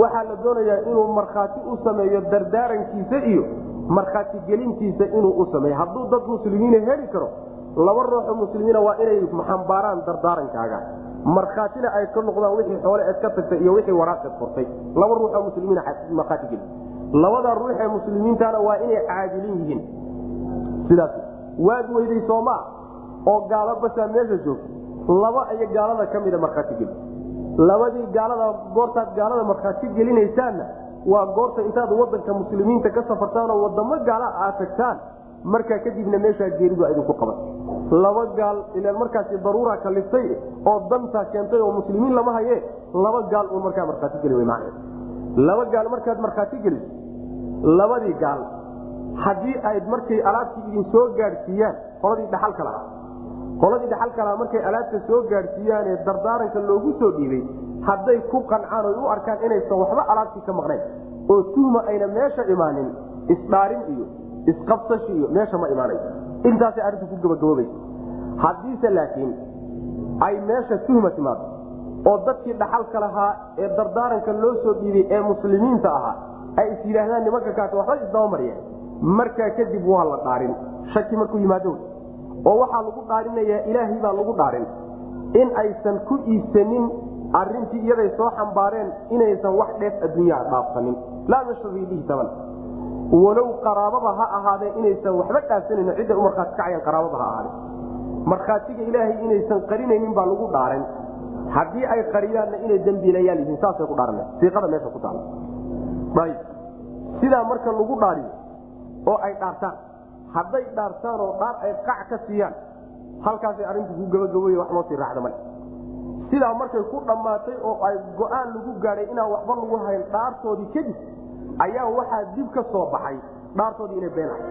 waxaa la doonayaa inuu markhaati u sameeyo dardaarankiisa iyo markhaati gelintiisa inuu u sameeyo. Hadduu dad muslimiina heli karo laba ruuxoo muslimiina waa inay xambaaraan dardaarankaaga markhaatina ay ka noqdaan wixii xoole eed ka tagtay iyo wixii waraaqeed qortay. Laba ruuxoo muslimiina markhaati geli labada ruux ee muslimiintana waa inay caadilin yihiin. Sidaas waad weyday soomaa oo gaalo basaa meesha joogta. Laba aya gaalada ka mida markhaati geli labadii gaalada goortaad gaalada markhaati gelinaysaanna waa goorta intaad wadanka muslimiinta ka safartaan oo wadamo gaala aad tagtaan markaa kadibna meeshaa geeridu a idinku qaban. Laba gaal ilaan markaasi daruura kaliftay oo dantaa keentay oo muslimiin lama haye laba gaal uun markaa markhaati geli man laba gaal markaad markhaati geliso labadii gaal haddii ay markay alaabtii idin soo gaadhsiiyaan qoladii dhaxalka lahaa qoladii dhaxalka lahaa markay alaabta soo gaadhsiiyaanee dardaaranka loogu soo dhiibay hadday ku qancaan oy u arkaan inaysan waxba alaabtii ka maqnayn oo tuhma ayna meesha imaanin isdhaarin iyo isqabsashi iyo meesha ma imaanayso intaasay arrintu ku gabagaboobaysa. Haddiise laakiin ay meesha tuhma timaado oo dadkii dhaxalka lahaa ee dardaaranka loo soo dhiibay ee muslimiinta ahaa ay is yidhaahdaan nimanka kaas waxba isdabamariyeen markaa kadib waa la dhaarin. Shaki markuu yimaado oo waxaa lagu dhaarinayaa ilaahay baa lagu dhaarin. In aysan ku iibsanin arintii iyaday soo xambaareen inaysan wax dheef adduunyaa dhaafsanin. Laa nashtarii bihi taman walow qaraababa ha ahaadeen inaysan waxba dhaafsanan cidday u markhaati kacayaan qaraababa ha ahaadeen markhaatiga ilaahay inaysan qarinaynin baa lagu dhaaran haddii ay qariyaanna inay dembiilayaal yihiin saasay ku dhaaran siiqada meesha ku taala sidaa marka lagu dhaariyo oo ay dhaartaan hadday dhaartaan oo dhaar ay qac ka siiyaan halkaasay arrintu ku gabagabooye wax loo sii raacda sidaa markay ku dhammaatay oo ay go'aan lagu gaadhay inaan waxba lagu hayn dhaartoodii kadib ayaa waxaa dib ka soo baxay dhaartoodii inay been ahayd.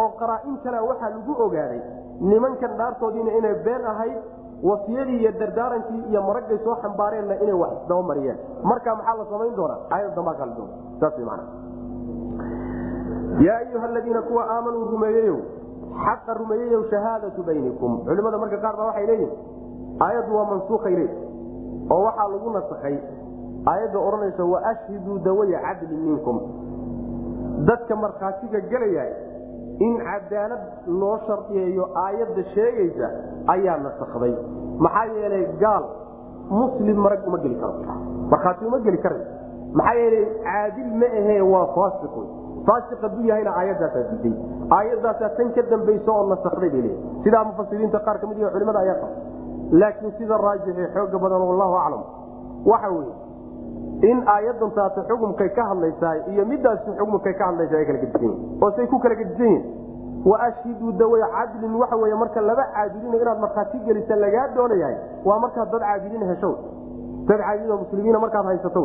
Oo qaraa-in waxaa lagu ogaaday nimankan dhaartoodiina inay been ahayd wasiyadii iyo dardaarankii iyo maraggay soo xambaareenna inay wax isdabamariyeen marka maxaa la samayn doonaa? Aayad dambaa doona saas man yaa ayuha aladiina kuwa aamanuu rumeeyeyow xaqa rumeeyeyow shahaadatu baynikum culimada marka qaar baa waxay leeyihiin aayaddu waa mansuukhay leey oo waxaa lagu nasakhay aayadda odhanaysa waashhiduu dawaya cadlin minkum dadka markhaatiga gelaya in cadaalad loo shardiyeeyo aayadda sheegaysa ayaa nasakday maxaa yeelay gaal muslim marag uma geli karo markhaati uma geli karayo maxaa yeelay caadil ma ahee waa faasiq wey faasiq hadduu yahayna aayaddaasaa diiday aayaddaasaa tan ka dambaysa oo nasakday bay leeyihi sidaa mufasiriinta qaar ka mid iyo culimada ayaa qaba. Laakiin sida raajixee xooga badan wallahu aclam. Waxa weye in aayaddan taata xukumkay ka hadlaysaa iyo midaasi xukumkay ka hadlaysa ay kala gedisan yihiin oo say ku kala gedisan yihiin waashhiduu daway cadlin waxa wey marka laba caadilina inaad markhaati gelisa lagaa doonayahay waa markaad dad caadiliina hesho. Dad caadilin oo muslimiina markaad haysato.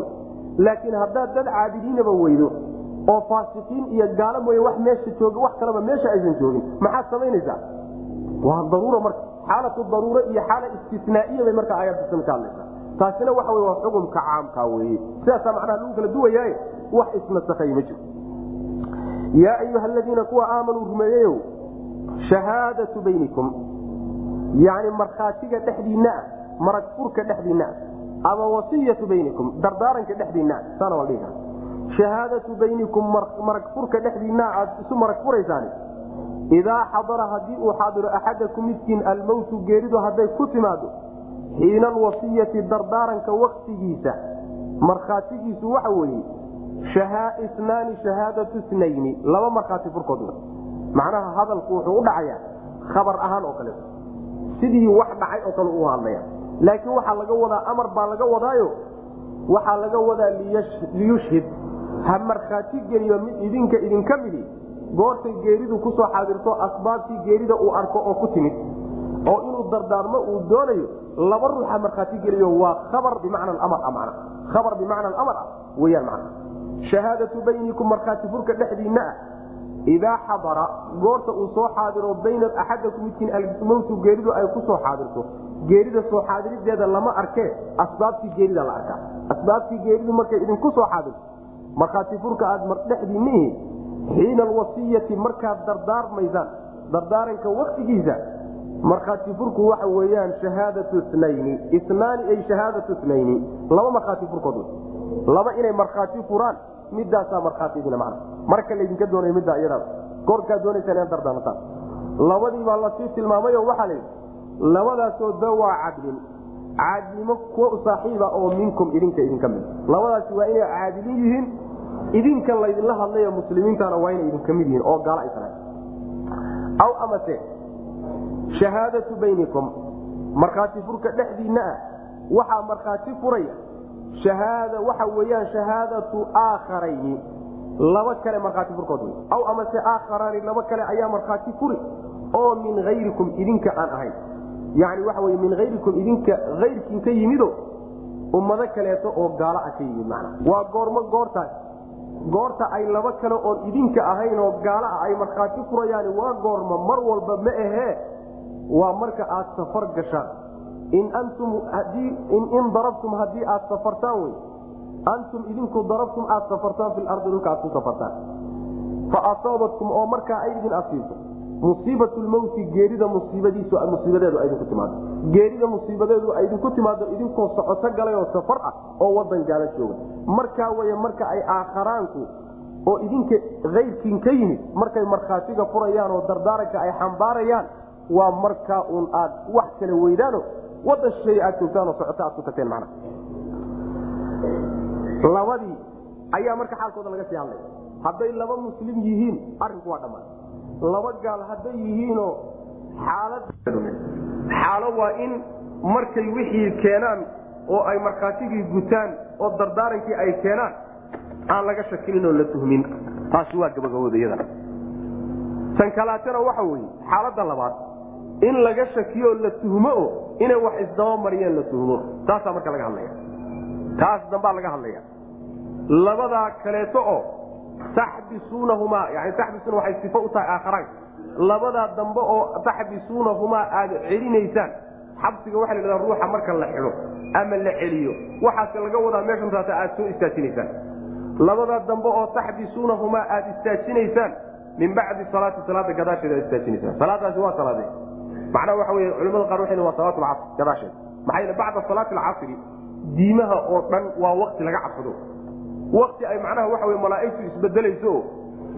Laakiin haddaad dad caadiliinaba weydo oo faasiqiin iyo gaalo mooye wax meesha jooga wax kaleba meesha aysan joogin. Maxaad samaynaysaa? Waa daruura marka xaalatu daruuro iyo xaala istisnaaiya bay marka aayaddasan ka hadlaysaa. Taasina waxa wey waa xukumka caamka weye sidaasaa macnaha lagu kala duwayaaye? Wax isnasakhay ma jiro. Yaa ayuha aladiina kuwa aamanuu rumeeyeyow shahaadatu baynikum. Yani markhaatiga dhexdiinna ah marag furka dhexdiinna ah ama wasiyatu baynikum dardaaranka dhexdiinna ah saana waa dhihi kara shahaadatu baynikum marag furka dhexdiinna aad isu marag furaysaan idaa xadara haddii uu xaadiro axadakum midkiin almowtu geeridu hadday ku timaado xiina alwasiyati dardaaranka waktigiisa markhaatigiisu waxa weeye naani shahaadatu nayni laba markhaati furkood macnaha hadalku wuxuu u dhacayaa khabar ahaan oo kale. Sidii wax dhacay oo kale u hadlaya. Laakiin waxaa laga wadaa amar baa laga wadaayo. Waxaa laga wadaa liyushhid ha markhaati geliyo mid idinka idinka midi goortay geeridu ku soo xaadirto asbaabtii geerida uu arko oo ku timid oo inuu dardaarmo uu doonayo laba ruuxa markhaati geliyo waa kabar bimacna amar man kabar bimacna amar ah weyaan macna. Shahaadatu baynikum markhaati furka dhexdiinna ah. Idaa xadara goorta uu soo xaadiro bayna axadakum midkiin almowtu geeridu ay ku soo xaadirto. Geerida soo xaadirideeda lama arkee asbaabtii geerida la arkaa. Asbaabtii geeridu markay idinku soo xaadirto markhaati furka aad dhexdiinnihi xiina alwasiyati markaad dardaarmaysaan dardaaranka waktigiisa markhaati furku waxa weyaan shahaadatu nayni inaani ay shahaadatu nayni laba markhaati furkood laba inay markhaati furaan midaasaa markhaatidina man marka laydinka doonay middaa iyada goorkaa doonaysaan inaad dardaarmataan labadii baa la sii tilmaamayo waxaa layidhi labadaasoo dawaa cadlin caadilnimo kuwa saaxiiba oo minkum idinka idinka mid. Labadaasi waa inay caadilin yihiin idinka laydinla hadlayo muslimiintana waa inay idinka mid yihiin oo gaalo aysan aw amase shahaadatu baynikum markhaati furka dhexdiinna ah waxaa markhaati furaya shahaada waxa weyaan shahaadatu aakharayni laba kale markhaati furkood wey aw amase aakharaani laba kale ayaa markhaati furi oo min hayrikum idinka aan ahayn. Yani waxa wey min hayrikum idinka hayrkiin ka yimido ummado kaleeto oo gaalo ah ka yimid macna waa goormo goortaas goorta ay laba kale oon idinka ahayn oo gaalo ah ay markhaati furayaan waa goorma mar walba ma ahee waa marka aad safar gashaan. In darabtum haddii aad safartaan wey. Antum idinku darabtum aad safartaan fi lardi dhulka aad ku safartaan. Fa asaabatkum oo markaa ay idin asiibto musiibat lmowti geerida musiibadiisu musiibadeedu ay idinku timaado geerida musiibadeedu idinku timaado idinkoo socoto galay oo safar ah oo wadan gaala jooga. Markaa wey marka ay aakharaanku oo idinka kayrkiin ka yimid markay markhaatiga furayaan oo dardaaranka ay xambaarayaan waa markaa uun aad wax kala weydaano wadan shisheeye aad joogtaan oo socoto aad ku tagteen mana labadii ayaa marka xaalkooda laga sii hadlay. Hadday laba muslim yihiin arinku waa dhammaan laba gaal hadday yihiinoo xaalo waa in markay wixii keenaan oo ay markhaatigii gutaan oo dardaarankii ay keenaan aan laga shakinin oo la tuhmin. Taasi waa gabagabooda iyadana tan kalaatana waxa weye xaaladda labaad in laga shakiyo la tuhmo o inay wax isdabamariyeen la tuhmo. Taasaa marka laga hadlaya taas dambaa laga hadlaya labadaa kaleeto oo taxbisuunahumaa yani taxbisuuna waxay sifo u tahay aakharaanka labadaa dambe oo taxbisuunahumaa aad celinaysaan xabsiga waxa la yidhahda ruuxa marka la xidho ama la celiyo. Waxaase laga wadaa meeshan taata aad soo istaajinaysaan. Labadaa dambe oo taxbisuunahumaa aad istaajinaysaan min bacdi salaati salaada gadaasheeda aad istaajinaysaan. Salaadaasi waa salaade macnaha waxa wey culamada qaar waxay waa salaat lcasr gadaasheeda maxaa yeele bacda salaati alcasri diimaha oo dhan waa wakti laga cabsado wakti ay macnaha waxa wey malaaigtu isbedelayso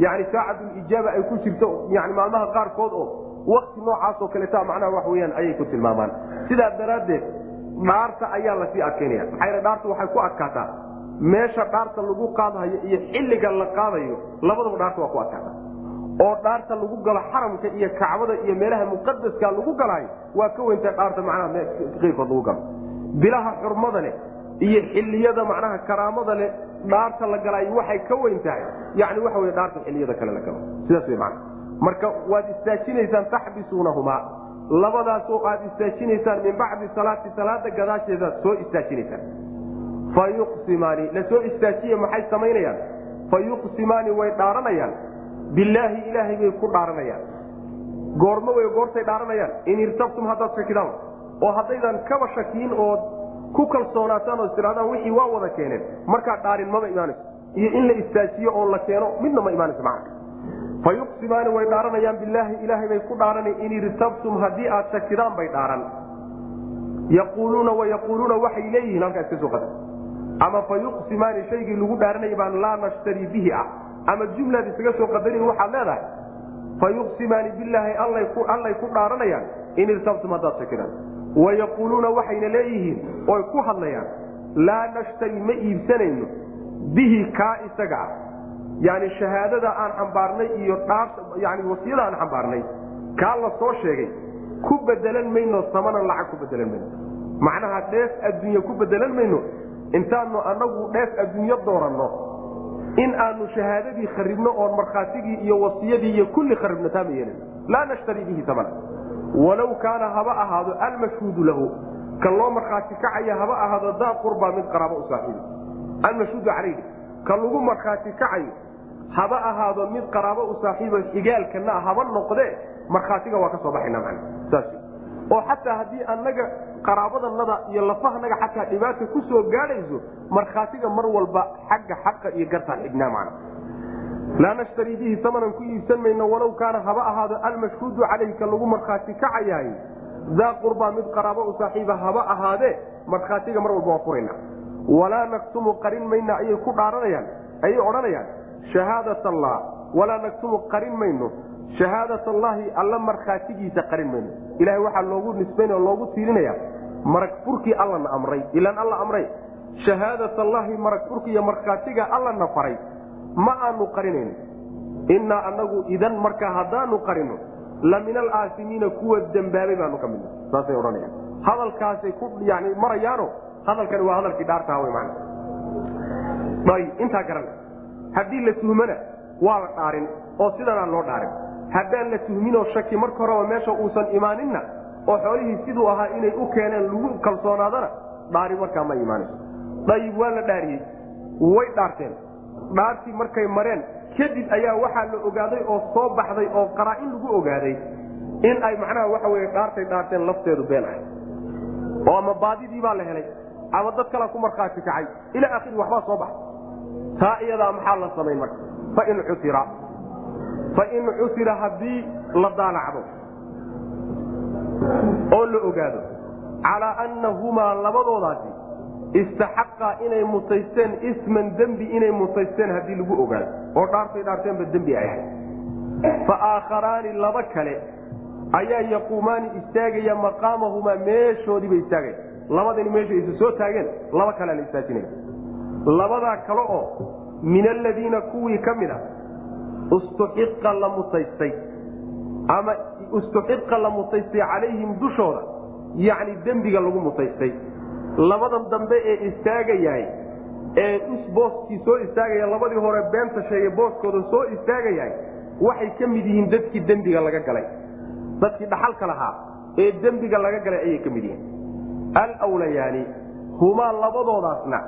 yani saacatulijaaba ay ku jirto yani maalmaha qaarkood oo wakti noocaasoo kaleeta macnaha wax weyaan ayay ku tilmaamaan. Sidaa daraaddeed dhaarta ayaa la sii adkaynaya maxaa dhaarta waxay ku adkaataa. Meesha dhaarta lagu qaadhayo iyo xilliga la qaadayo labadaba dhaarta waa ku adkaata oo dhaarta lagu galo xaramka iyo kacbada iyo meelaha muqadaska lagu galaayo waa ka weynta dhaarta macnaha keyrkood lagu galo. Bilaha xurmada leh iyo xiliyada macnaha karaamada leh dhaarta la galaayo waxay ka weyn tahay. Yani waxa wey dhaarta xiliyada kale la galo. Sidaas wey mana marka waad istaajinaysaan taxbisuunahumaa. Labadaasoo aad istaajinaysaan min bacdi salaati salaada gadaasheedaad soo istaajinaysaan. Fa yuqsimaani la soo istaajiye maxay samaynayaan? Fa way dhaaranayaan. Bilaahi ilaahay bay ku dhaaranayaan. Goormo wey goortay dhaaranayaan. In irtabtum haddaad shakidaan oo haddaydan kaba shakiin oo ku kalsoonaataan oo istiraadaan wixii waa wada keeneen. Markaa dhaarin mama imaanayso. Iyo in la istaajiyo oo la keeno midna ma imaanayso macna. Fa way dhaaranayaan bilaahi ilaahay bay ku dhaaranay in irtabtum haddii aad shakidaan bay dhaaran. Yaquuluuna wayaquuluuna waxay leeyihiin halkaa iska soo qada ama fa yuqsimaani shaygii lagu dhaaranayay baan laa nashtari bihi ah. Ama jumlaad isaga soo qadarin waxaad leedahay. Fa yuqsimaani allay ku dhaaranayaan in irtabtum haddaad shakidaan wayaquuluuna waxayna leeyihiin oy ku hadlayaan laa nashtari ma iibsanayno bihi kaa isaga ah yani shahaadada aan xambaarnay iyo yani wasiyada aan xambaarnay kaa la soo sheegay ku bedelan mayno samanan lacag ku bedelan mayno macnaha dheef adduunye ku bedelan mayno intaanu anagu dheef adduunyo dooranno in aanu shahaadadii kharibno oon markhaatigii iyo wasiyadii iyo kulli kharibno taama yeelin laa nashtari bihi samana walow kaana haba ahaado almashhuudu lahu ka loo markhaati kacaya haba ahaado daa qurbaa mid qaraabo u saaxiibi almashhuudu calayhi ka lagu markhaati kacayo haba ahaado mid qaraabo u saaxiibo xigaalkana haba noqdee markhaatiga waa ka soo baxayna man saas. Oo xataa haddii annaga qaraabadanada iyo lafahanaga xataa dhibaata ku soo gaadhayso markhaatiga mar walba xagga xaqa iyo gartaan xignaa macna laa nashtari bihi samanan ku iibsan mayno walow kaana haba ahaado almashhuudu calayhi ka lagu markhaati kacayaay daa qurbaa mid qaraabo u saaxiiba haba ahaadee markhaatiga mar walba waa furayna walaa naktumu qarin mayna ayay ku dhaaranayaan ayay odhanayaan shahaadat allah walaa naktumu qarin mayno shahaadat allaahi alla markhaatigiisa qarin mayno. Ilahay waxaa loogu nisbayn oo loogu tiirinaya marag furkii allana amray ilaan alla amray. Shahaadat allaahi marag furki iyo markhaatiga allana faray ma aanu qarinayno innaa anagu idan markaa haddaanu qarino la min alaasimiina kuwa dembaabay baanu ka midna saasay odhanayaan. Hadalkaasay ku yani marayaano hadalkani waa hadalkii dhaartaha wy man ayb intaa garan haddii la tuhmana waa la dhaarin oo sidanaan loo dhaarin. Haddaan la tuhminoo shaki marka horeba meesha uusan imaaninna oo xoolihii siduu ahaa inay u keeneen lagu kalsoonaadana dhaari markaa ma imaanayso. Dayib waa la dhaariyey way dhaarteen dhaartii markay mareen kadib ayaa waxaa la ogaaday oo soo baxday oo qaraa-in lagu ogaaday in ay macnaha waxa weye dhaartay dhaarteen lafteedu been ahay. Oo ama baadidii baa la helay ama dad kalea ku markhaati kacay. Ilaa akhiri waxbaa soo baxay. Taa iyadaa maxaa la samayn marka? Fain cusira. Fain cusira haddii la daalacdo. Oo la ogaado. Calaa annahumaa labadoodaasi istaxaqaa inay mutaysteen isman dembi inay mutaysteen haddii lagu ogaado. Oo dhaartay dhaarteenba dembi ay ahayd. Fa aakharaani laba kale ayaa yaquumaani istaagaya maqaamahumaa meeshoodiiba istaagaya labadani meeshay isa soo taageen laba kalea la istaajinaya labadaa kale oo min aladiina kuwii ka mid a istuxiqa la mutaystay ama istuxiqa la mutaystay calayhim dushooda yacni dembiga lagu mutaystay labadan dambe ee istaagayahay ee booskii soo istaagaya labadii hore beenta sheegay booskooda soo istaagayahay waxay ka mid yihiin dadkii dembiga laga galay. Dadkii dhaxalka lahaa ee dembiga laga galay ayay ka mid yihiin. Alwlayaani humaa labadoodaasna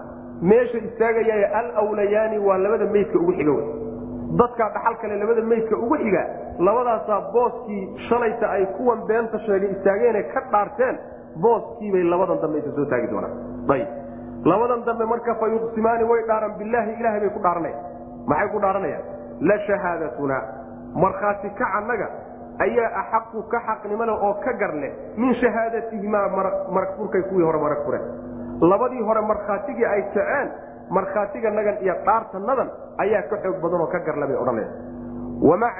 meesha istaagayaye alwlayaani waa labada meydka ugu xiga dadkaa dhaxal kale labada meydka ugu xiga labadaasaa booskii shalayta ay kuwan beenta sheegay istaageene ka dhaarteen booskiibay labadan dambe isa soo taagi doonaan. Labadan dambe marka fa yuqsimaani way dhaaran bilaahi ilahay bay ku dhaaranayaan maxay ku dhaaranayaan? La shahaadatuna markhaati ka annaga ayaa axaqu ka xaqnimole oo ka garleh min shahaadatihimaa marag furkay kuwii hore marag fure. Labadii hore markhaatigii ay kaceen markhaatiga nagan iyo dhaartanadan ayaa ka xoog badan oo ka garle bay odhanayaan. Wamaa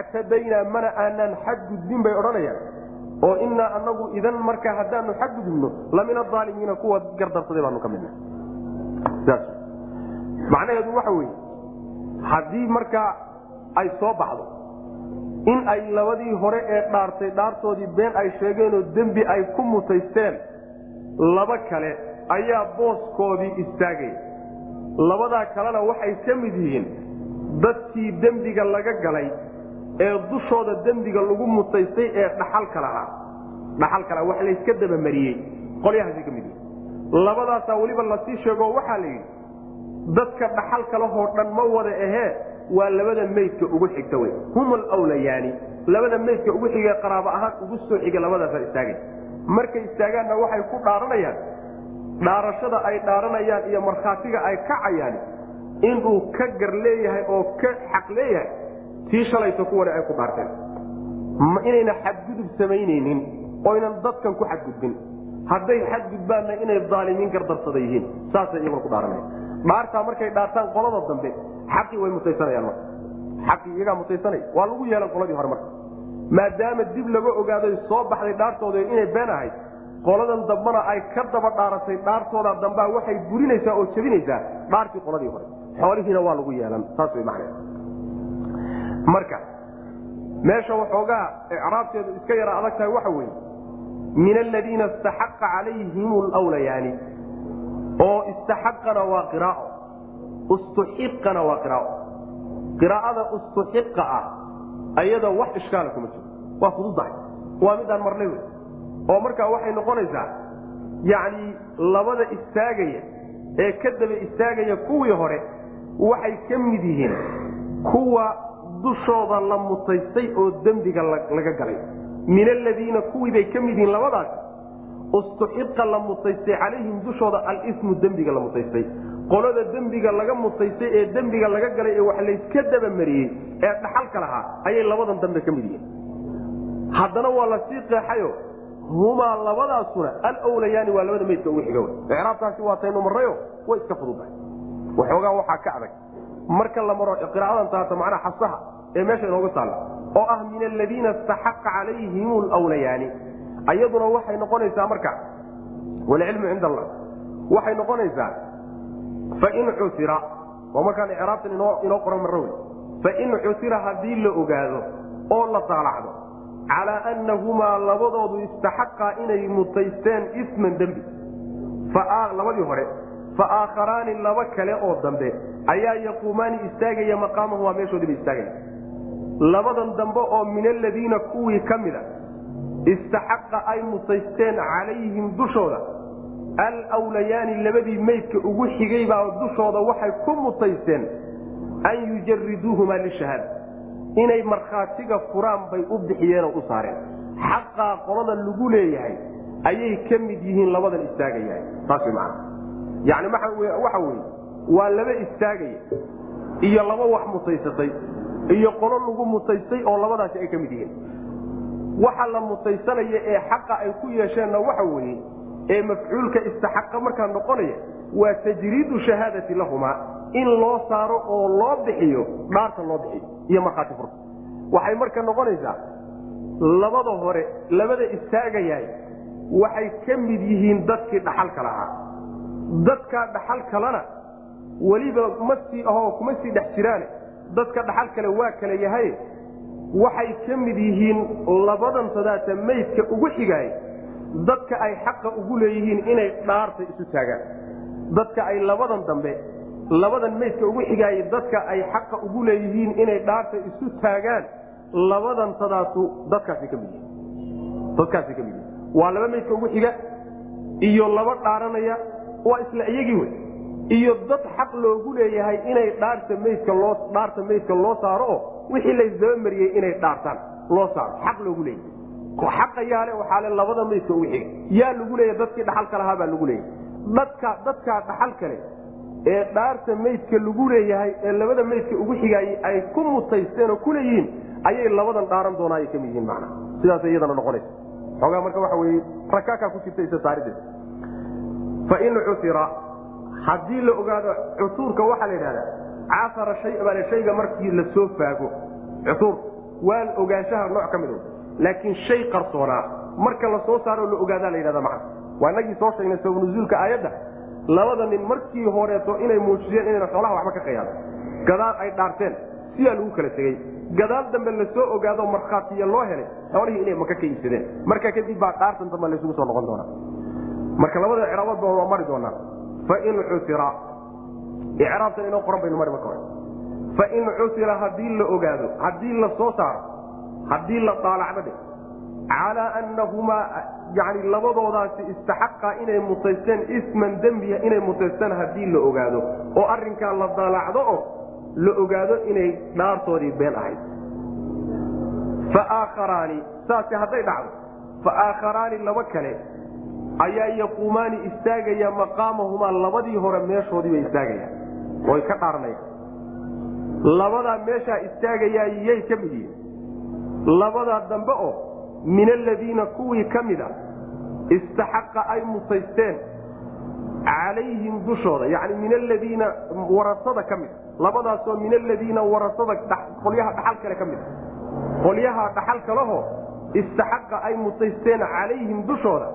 mana aanaan xadgudbin bay odhanayaan oo inaa anagu idan markaa haddaanu xadgudubno lamin aalimiina kuwa gardarsaday baanu ka midna macnaheedu waxa weye haddii markaa ay soo baxdo in ay labadii hore ee dhaartay dhaartoodii been ay sheegeenoo dembi ay ku mutaysteen laba kale ayaa booskoodii istaagaya labadaa kalena waxay ka mid yihiin dadkii dembiga laga galay ee dushooda dembiga lagu mutaystay ee dhaxalka lahaa dhaxalka layska dabamariyey qolyahaasay ka mid yihiin labadaasaa weliba la sii sheego waxaa la yidhi dadka dhaxalka lahoo dhan ma wada ahee waa labada meydka ugu xigta wey hum alwlayaani labada meydka ugu xigee qaraabo ahaan ugu soo xiga labadaasa istaagay. Markay istaagaanna waxay ku dhaaranayaan dhaarashada ay dhaaranayaan iyo markhaatiga ay kacayaan inuu ka gar leeyahay oo ka xaq leeyahay tii shalayto kuwane ay ku dhaarteen inayna xadgudub samaynaynin oynan dadkan ku xadgudbin. Hadday xadgudbaanna inay aalimiin gardarsada yihiin saasay iyaguna ku dhaaranaya dhaartaa markay dhaartaan qolada dambe xaqii way mutaysanayaan marka xaqii iyagaa mutaysanaya waa lagu yeelan qoladii hore marka. Maadaama dib laga ogaaday soo baxday dhaartooda inay been ahayd qoladan dambana ay ka daba dhaaratay dhaartooda dambaa waxay burinaysaa oo jebinaysaa dhaartii qoladii hore. Xoolihiina waa lagu yeelan saas way macna marka meesha waxoogaa icraabteedu iska yara adag tahay waxa weeye min aladiina istaxaqa calayhim lwlayaani oo istaxaqana waa qiraao istuxiqana waa qiraao. Qiraa'ada istuxiqa ah ayada wax ishkaala kuma jiro waa fududahay waa midaan marnay wey oo markaa waxay noqonaysaa yacni labada istaagaya ee ka daba istaagaya kuwii hore waxay ka mid yihiin kuwa dushooda la mutaystay oo dembiga laga galay. Min aladiina kuwiibay ka mid yihiin labadaas. Istuxiqa la mutaystay calayhim dushooda alismu dembiga la mutaystay. Qolada dembiga laga mutaystay ee dembiga laga galay ee wax layska dabamariyey ee dhaxalka lahaa ayay labadan dambe ka mid yihiin. Haddana waa la sii qeexayo. Humaa labadaasuna alwlayaani waa labada meydka ugu xiga icraabtaasi waa taynu marrayo way iska fududahay. Waxoogaa waxaa ka adag marka la maro qiraadan taata macnaa xasaha ee meesha inooga taalla oo ah min aladiina istaxaqa calayhim lwlayaani ayaduna waxay noqonaysaa marka walcilmu cind allah waxay noqonaysaa fain cusira waa markaan icraabtan inoo qoran marro wey fain cusira haddii la ogaado oo la daalacdo calaa annahumaa labadoodu istaxaqaa inay mutaysteen isman dembi labadii hore fa aakharaani laba kale oo dambe ayaa yaquumaani istaagaya maqaamahu waa meeshoodiiba istaagaya. Labadan dambe oo min aladiina kuwii ka mida istaxaqa ay mutaysteen calayhim dushooda. Alwlayaani labadii meydka ugu xigay baa dushooda waxay ku mutaysteen an yujariduuhumaa lishahaada. Inay markhaatiga furaan bay u bixiyeenoo u saareen. Xaqaa qolada lagu leeyahay ayay ka mid yihiin labadan istaagaya taas man yani waxa weye waa laba istaagaya iyo laba wax mutaysatay iyo qolo lagu mutaystay oo labadaasi ay ka mid yihiin. Waxa la mutaysanaya ee xaqa ay ku yeesheenna waxa weeye ee mafcuulka istaxaqa markaa noqonaya waa tajriidu shahaadati lahumaa in loo saaro oo loo bixiyo dhaarta loo bixiyo iyo markhaati furka waxay marka noqonaysaa labada hore labada istaagayahay waxay ka mid yihiin dadkii dhaxalka lahaa. Dadkaa dhaxal kalena weliba ma sii ahoo kuma sii dhex jiraane. Dadka dhaxal kale waa kala yahay. Waxay ka mid yihiin labadan sadaata meydka ugu xigaay. Dadka ay xaqa ugu leeyihiin inay dhaarta isu taagaan. Dadka ay labadan dambe labadan meydka ugu xigaayay dadka ay xaqa ugu leeyihiin inay dhaarta isu taagaan labadan sadaatu dadkaasi ka mid yihiin. Dadkaasi ka mid yihiin. Waa laba meydka ugu xiga iyo laba dhaaranaya waa isla iyagii wey iyo dad xaq loogu leeyahay inay dhaarta meydka loo dhaarta meydka loo saaro oo wixii laysdaba mariyey inay dhaartaan loo saaro xaq loogu leeyahay. Xaqa yaale waxaa le labada meydka ugu xiga yaa lagu leeyahay dadkii dhaxalka lahaa baa lagu leeyahay. Dadka dadkaa dhaxal kale ee dhaarta meydka lagu leeyahay ee labada meydka ugu xigaayey ay ku mutaysteen oo kuleeyihiin ayay labadan dhaaran doonaa ay ka mid yihiin macna. Sidaasay iyadana noqonaysa. Xoogaa marka waxa weye rakaakaa ku jirta isa saarideeda fain cusira haddii la ogaado cusuurka waxaa la yidhahdaa casara shay baa shayga markii la soo faago cusuur waa ogaanshaha nooc ka mid laakiin shay qarsoonaa marka la soo saaro la ogaadaa la yidhahda macna. Waa inagii soo sheegnay sabab nuzuulka aayadda. Labada nin markii horeeto inay muujiyeen inayna xoolaha waxba ka qayaan gadaal ay dhaarteen sidaa lagu kala tegey gadaal dambe la soo ogaado markhaatiya loo helay xoolihii inay maka ka iibsadeen. Marka kadib baa dhaartan dambe laysugu soo noqon doonaa. Marka labada icraabood ba waa mari doonaa fain cusira icraabtan inoo qoran baynu mari marka hore fain cusira haddii la ogaado haddii la soo saaro haddii la daalacdo dhe calaa annahumaa yani labadoodaasi istaxaqa inay mutaysteen isman dembiya inay mutaysteen haddii la ogaado oo arrinkaa la daalacdo oo la ogaado inay dhaartoodii been ahayd faaakharaani saasi hadday dhacdo faaakharaani laba kale ayaa yaquumaani istaagaya maqaamahumaa labadii hore meeshoodii bay istaagayaan. Oy ka dhaaranayaan labadaa meeshaa istaagayaa yay ka mid yihiin. Labadaa dambe oo min aladiina kuwii ka mid a istaxaqa ay mutaysteen calayhim dushooda. Yani min aladiina warasada ka mid labadaasoo min aladiina warasada qolyaha dhaxal kale ka mid a qolyaha dhaxal kaleho istaxaqa ay mutaysteen calayhim dushooda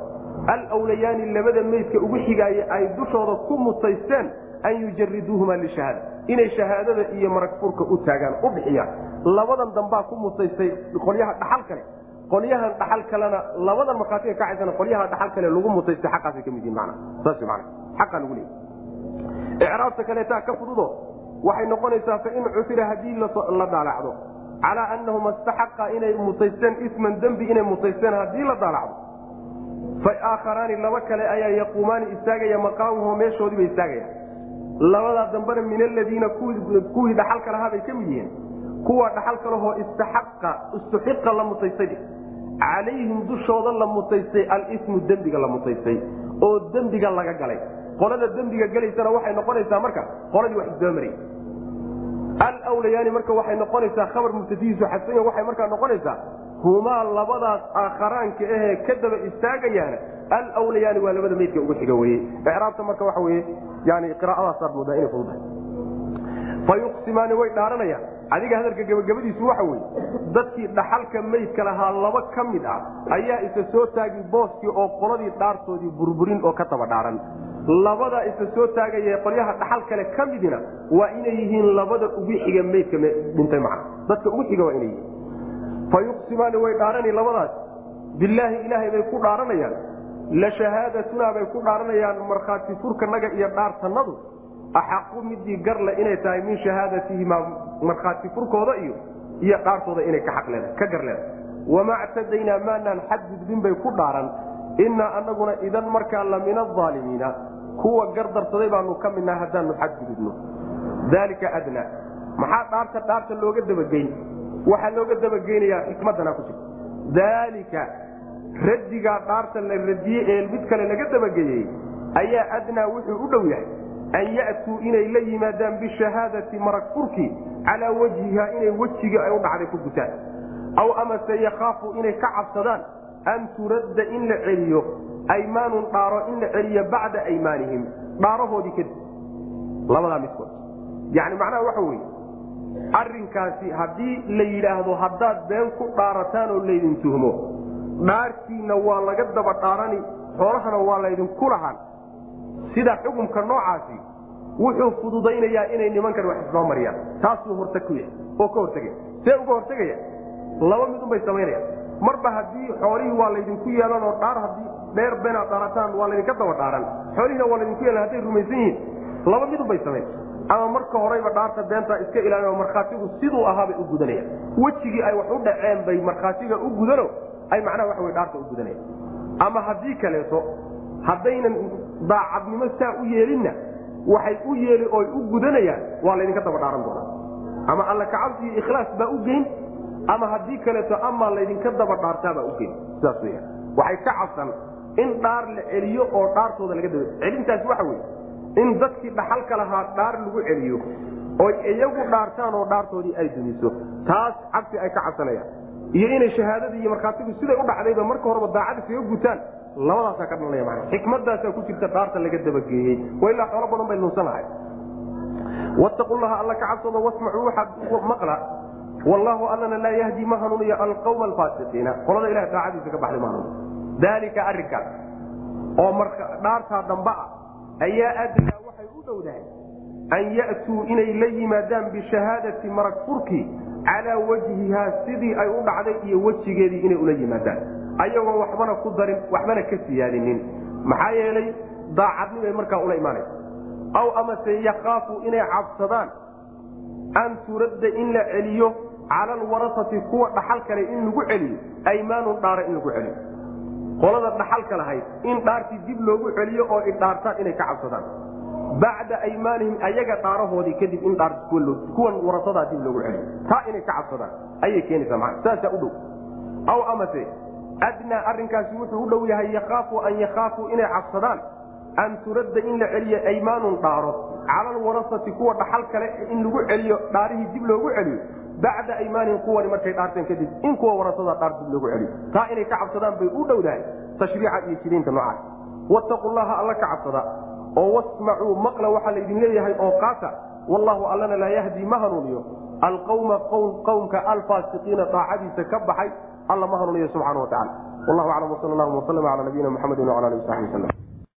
alwlayaani labada meydka ugu xigaaye ay dushooda ku mutaysteen an yujariduuhuma lishahaada. Inay shahaadada iyo marag furka u taagaan u bixiyaan labadan dambaa ku mutaystay qolyaha dhaxal kale. Qolyahan dhaxal kalena labadan markhaatiga kacaysana qolyaha dhaxal kale lagu mutaystay xaqaasay ka mid yihiin mana saas mana xaqaa lagu leeyay icraabta kaleetaa ka fududo waxay noqonaysaa fain cusira haddii la daalacdo. Calaa anahuma istaxaqa inay mutaysteen isman dembi inay mutaysteen haddii la daalacdo faaakharaani laba kale ayaa yaquumaani istaagaya maqaamuhu meeshoodiibay istaagayaan labadaa dambena min aladiina kuwii dhaxalka lahaa bay ka mid yihiin. Kuwa dhaxalka lahoo istuxiqa la mutaystay calayhim dushooda la mutaystay alismu dembiga la mutaystay oo dembiga laga galay. Qolada dembiga gelaysana waxay noqonaysaa marka qoladii wax isdabamary alwlayaani marka waxay noqonaysaa khabar mubtadihiisu xasanya waxay markaa noqonaysaa humaa labadaas aakharaanka ahee ka daba istaagayaana alwlayaani waa labada meydka ugu xiga weye icraabta marka waxa weye yani qiraa'adaasaad moodaa inay fududahay. Fa yuqsimaani way dhaaranayaan. Adiga hadalka gebagabadiisu waxa weye dadkii dhaxalka meydka lahaa laba ka mid ah ayaa isa soo taagi booskii oo qoladii dhaartoodii burburin oo ka daba dhaaran. Labadaa isa soo taagaya qolyaha dhaxal kale ka midina waa inay yihiin labada ugu xiga meydka dhintay macna dadka ugu xiga waa inay yihiin fa yuqsimaani way dhaarani labadaas bilaahi ilaahay bay ku dhaaranayaan la shahaadatunaa bay ku dhaaranayaan markhaati furkanaga iyo dhaartanadu axaqu midii garle inay tahay min shahaadatihimaa markhaati furkooda iyo iyo dhaartooda inay ka gar leedahay wamaa ctadaynaa maanaan xadgudbin bay ku dhaaran innaa anaguna idan markaa la min aalimiina kuwa gardarsaday baanu ka midnaha haddaanu xadgudubno daalika adnaa maxaa dhaarta dhaarta looga dabageyn waxaa looga dabageynayaa xikmadana ku jirta daalika raddigaa dhaarta la radiyey ee mid kale laga dabageeyey ayaa adnaa wuxuu u dhow yahay an ya'tuu inay la yimaadaan bishahaadati marag furkii calaa wajhiha inay wejigii ay u dhacday ku gutaan. Aw amase yakhaafu inay ka cabsadaan an turadda in la celiyo aymaanun dhaaro in la celiyo bacda aymaanihim dhaarahoodii kadib. Labadaa midkood. Yani macnaha waxa weye arrinkaasi haddii la yidhaahdo haddaad been ku dhaarataan oo laydin tuhmo dhaartiinna waa laga daba dhaarani xoolahana waa laydinku lahaan. Sida xukumka noocaasi wuxuu fududaynayaa inay nimankan wax isnoo mariyaan. Taasuu hortag yahay oo ka hortegaya see uga hortegaya laba mid unbay samaynayaan. Marba haddii xoolihii waa laydinku yeelan oo dhaar haddii dheer beenaad dhaarataan waa laydinka daba dhaaran. Xoolihiina waa laydinku yeelan hadday rumaysan yihiin. Laba mid unbay samayn ama marka horeyba dhaarta beentaa iska ilaalin markhaatigu siduu ahaabay u gudanayaan. Wejigii ay wax u dhaceen bay markhaatiga u gudano ay macnaha waxa wey dhaarta u gudanayaan. Ama haddii kaleeto haddaynan daacadnimo saa u yeelinna waxay u yeeli oy u gudanayaan waa laydinka daba dhaaran doonaa. Ama alla iyo ikhlaas baa u geyn ama haddii kaleeto amaa laydinka daba dhaartaabaa u geyn. Sidaas weyaan waxay ka cabsan in dhaar la celiyo oo dhaartooda laga daba celintaas waxa weye in dadkii dhaxalka lahaa dhaar lagu celiyo oy iyagu dhaartaan oo dhaartoodii ay dumiso taas cabsi ay ka cabsanayaan. Iyo inay shahaadadii iyo markhaatigu siday u dhacdayba marka horeba daacada kaga gutaan labadaasaa ka dhalnaya mana xikmadaasaa ku jirta dhaarta laga dabageeyey. Wa ilaa xoolo badan bay lunsan lahay wattaqu llaha alla ka cabsado wasmacuu waxaad maqla. Wallaahu allana laa yahdi ma hanuuniyo alqawma alfaasiqiina. Qolada ilaha daacadiisa ka baxday ma hanuuniyo daalika arrinkaas. Oo dhaartaa damba ah ayaa adnaa waxay u dhowdahay an ya'tuu inay la yimaadaan bishahaadati marag furkii calaa wajhihaa sidii ay u dhacday iyo wejigeedii inay ula yimaadaan. Ayagoon waxbana ku darin waxbana ka siyaadinin. Maxaa yeelay daacadnimay markaa ula imaanaysa. Aw amase yakhaafu inay cabsadaan an turadda in la celiyo cala alwarasati kuwa dhaxal kale in lagu celiyo aymaanun dhaara in lagu celiyo qolada dhaxalka lahayd in dhaartii dib loogu celiyo oo idhaartaan inay ka cabsadaan. Bacda aymaanihim ayaga dhaarahoodii kadib in kuwan warasadaa dib loogu celiyo. Taa inay ka cabsadaan ayay keenaysaa maa saasaa u dhow. Aw amase adnaa arrinkaasi wuxuu u dhow yahay yakhaafu an yakhaafuu inay cabsadaan. An turadda in la celiyo aymaanun dhaaro cala alwarasati kuwa dhaxal kale in lagu celiyo dhaarihii dib loogu celiyo bacda aymaanihim kuwani markay dhaarteen kadib in kuwa warasada dhaar dib loogu celiyo. Taa inay ka cabsadaan bay u dhowdahay tashriica iyo jiriinta noocaas. Wattaqu llaha alla ka cabsada oo wasmacuu maqla waxaa laydin leeyahay oo qaata wallahu allana laa yahdi ma hanuuniyo. Alqawma qowmka alfaasiqiina daacadiisa ka baxay alla ma hanuuniyo subxana wa tacala wallahu aclam wsal llahuma wslm cala nabiyina mxamedi wala ali wasaxbi waslm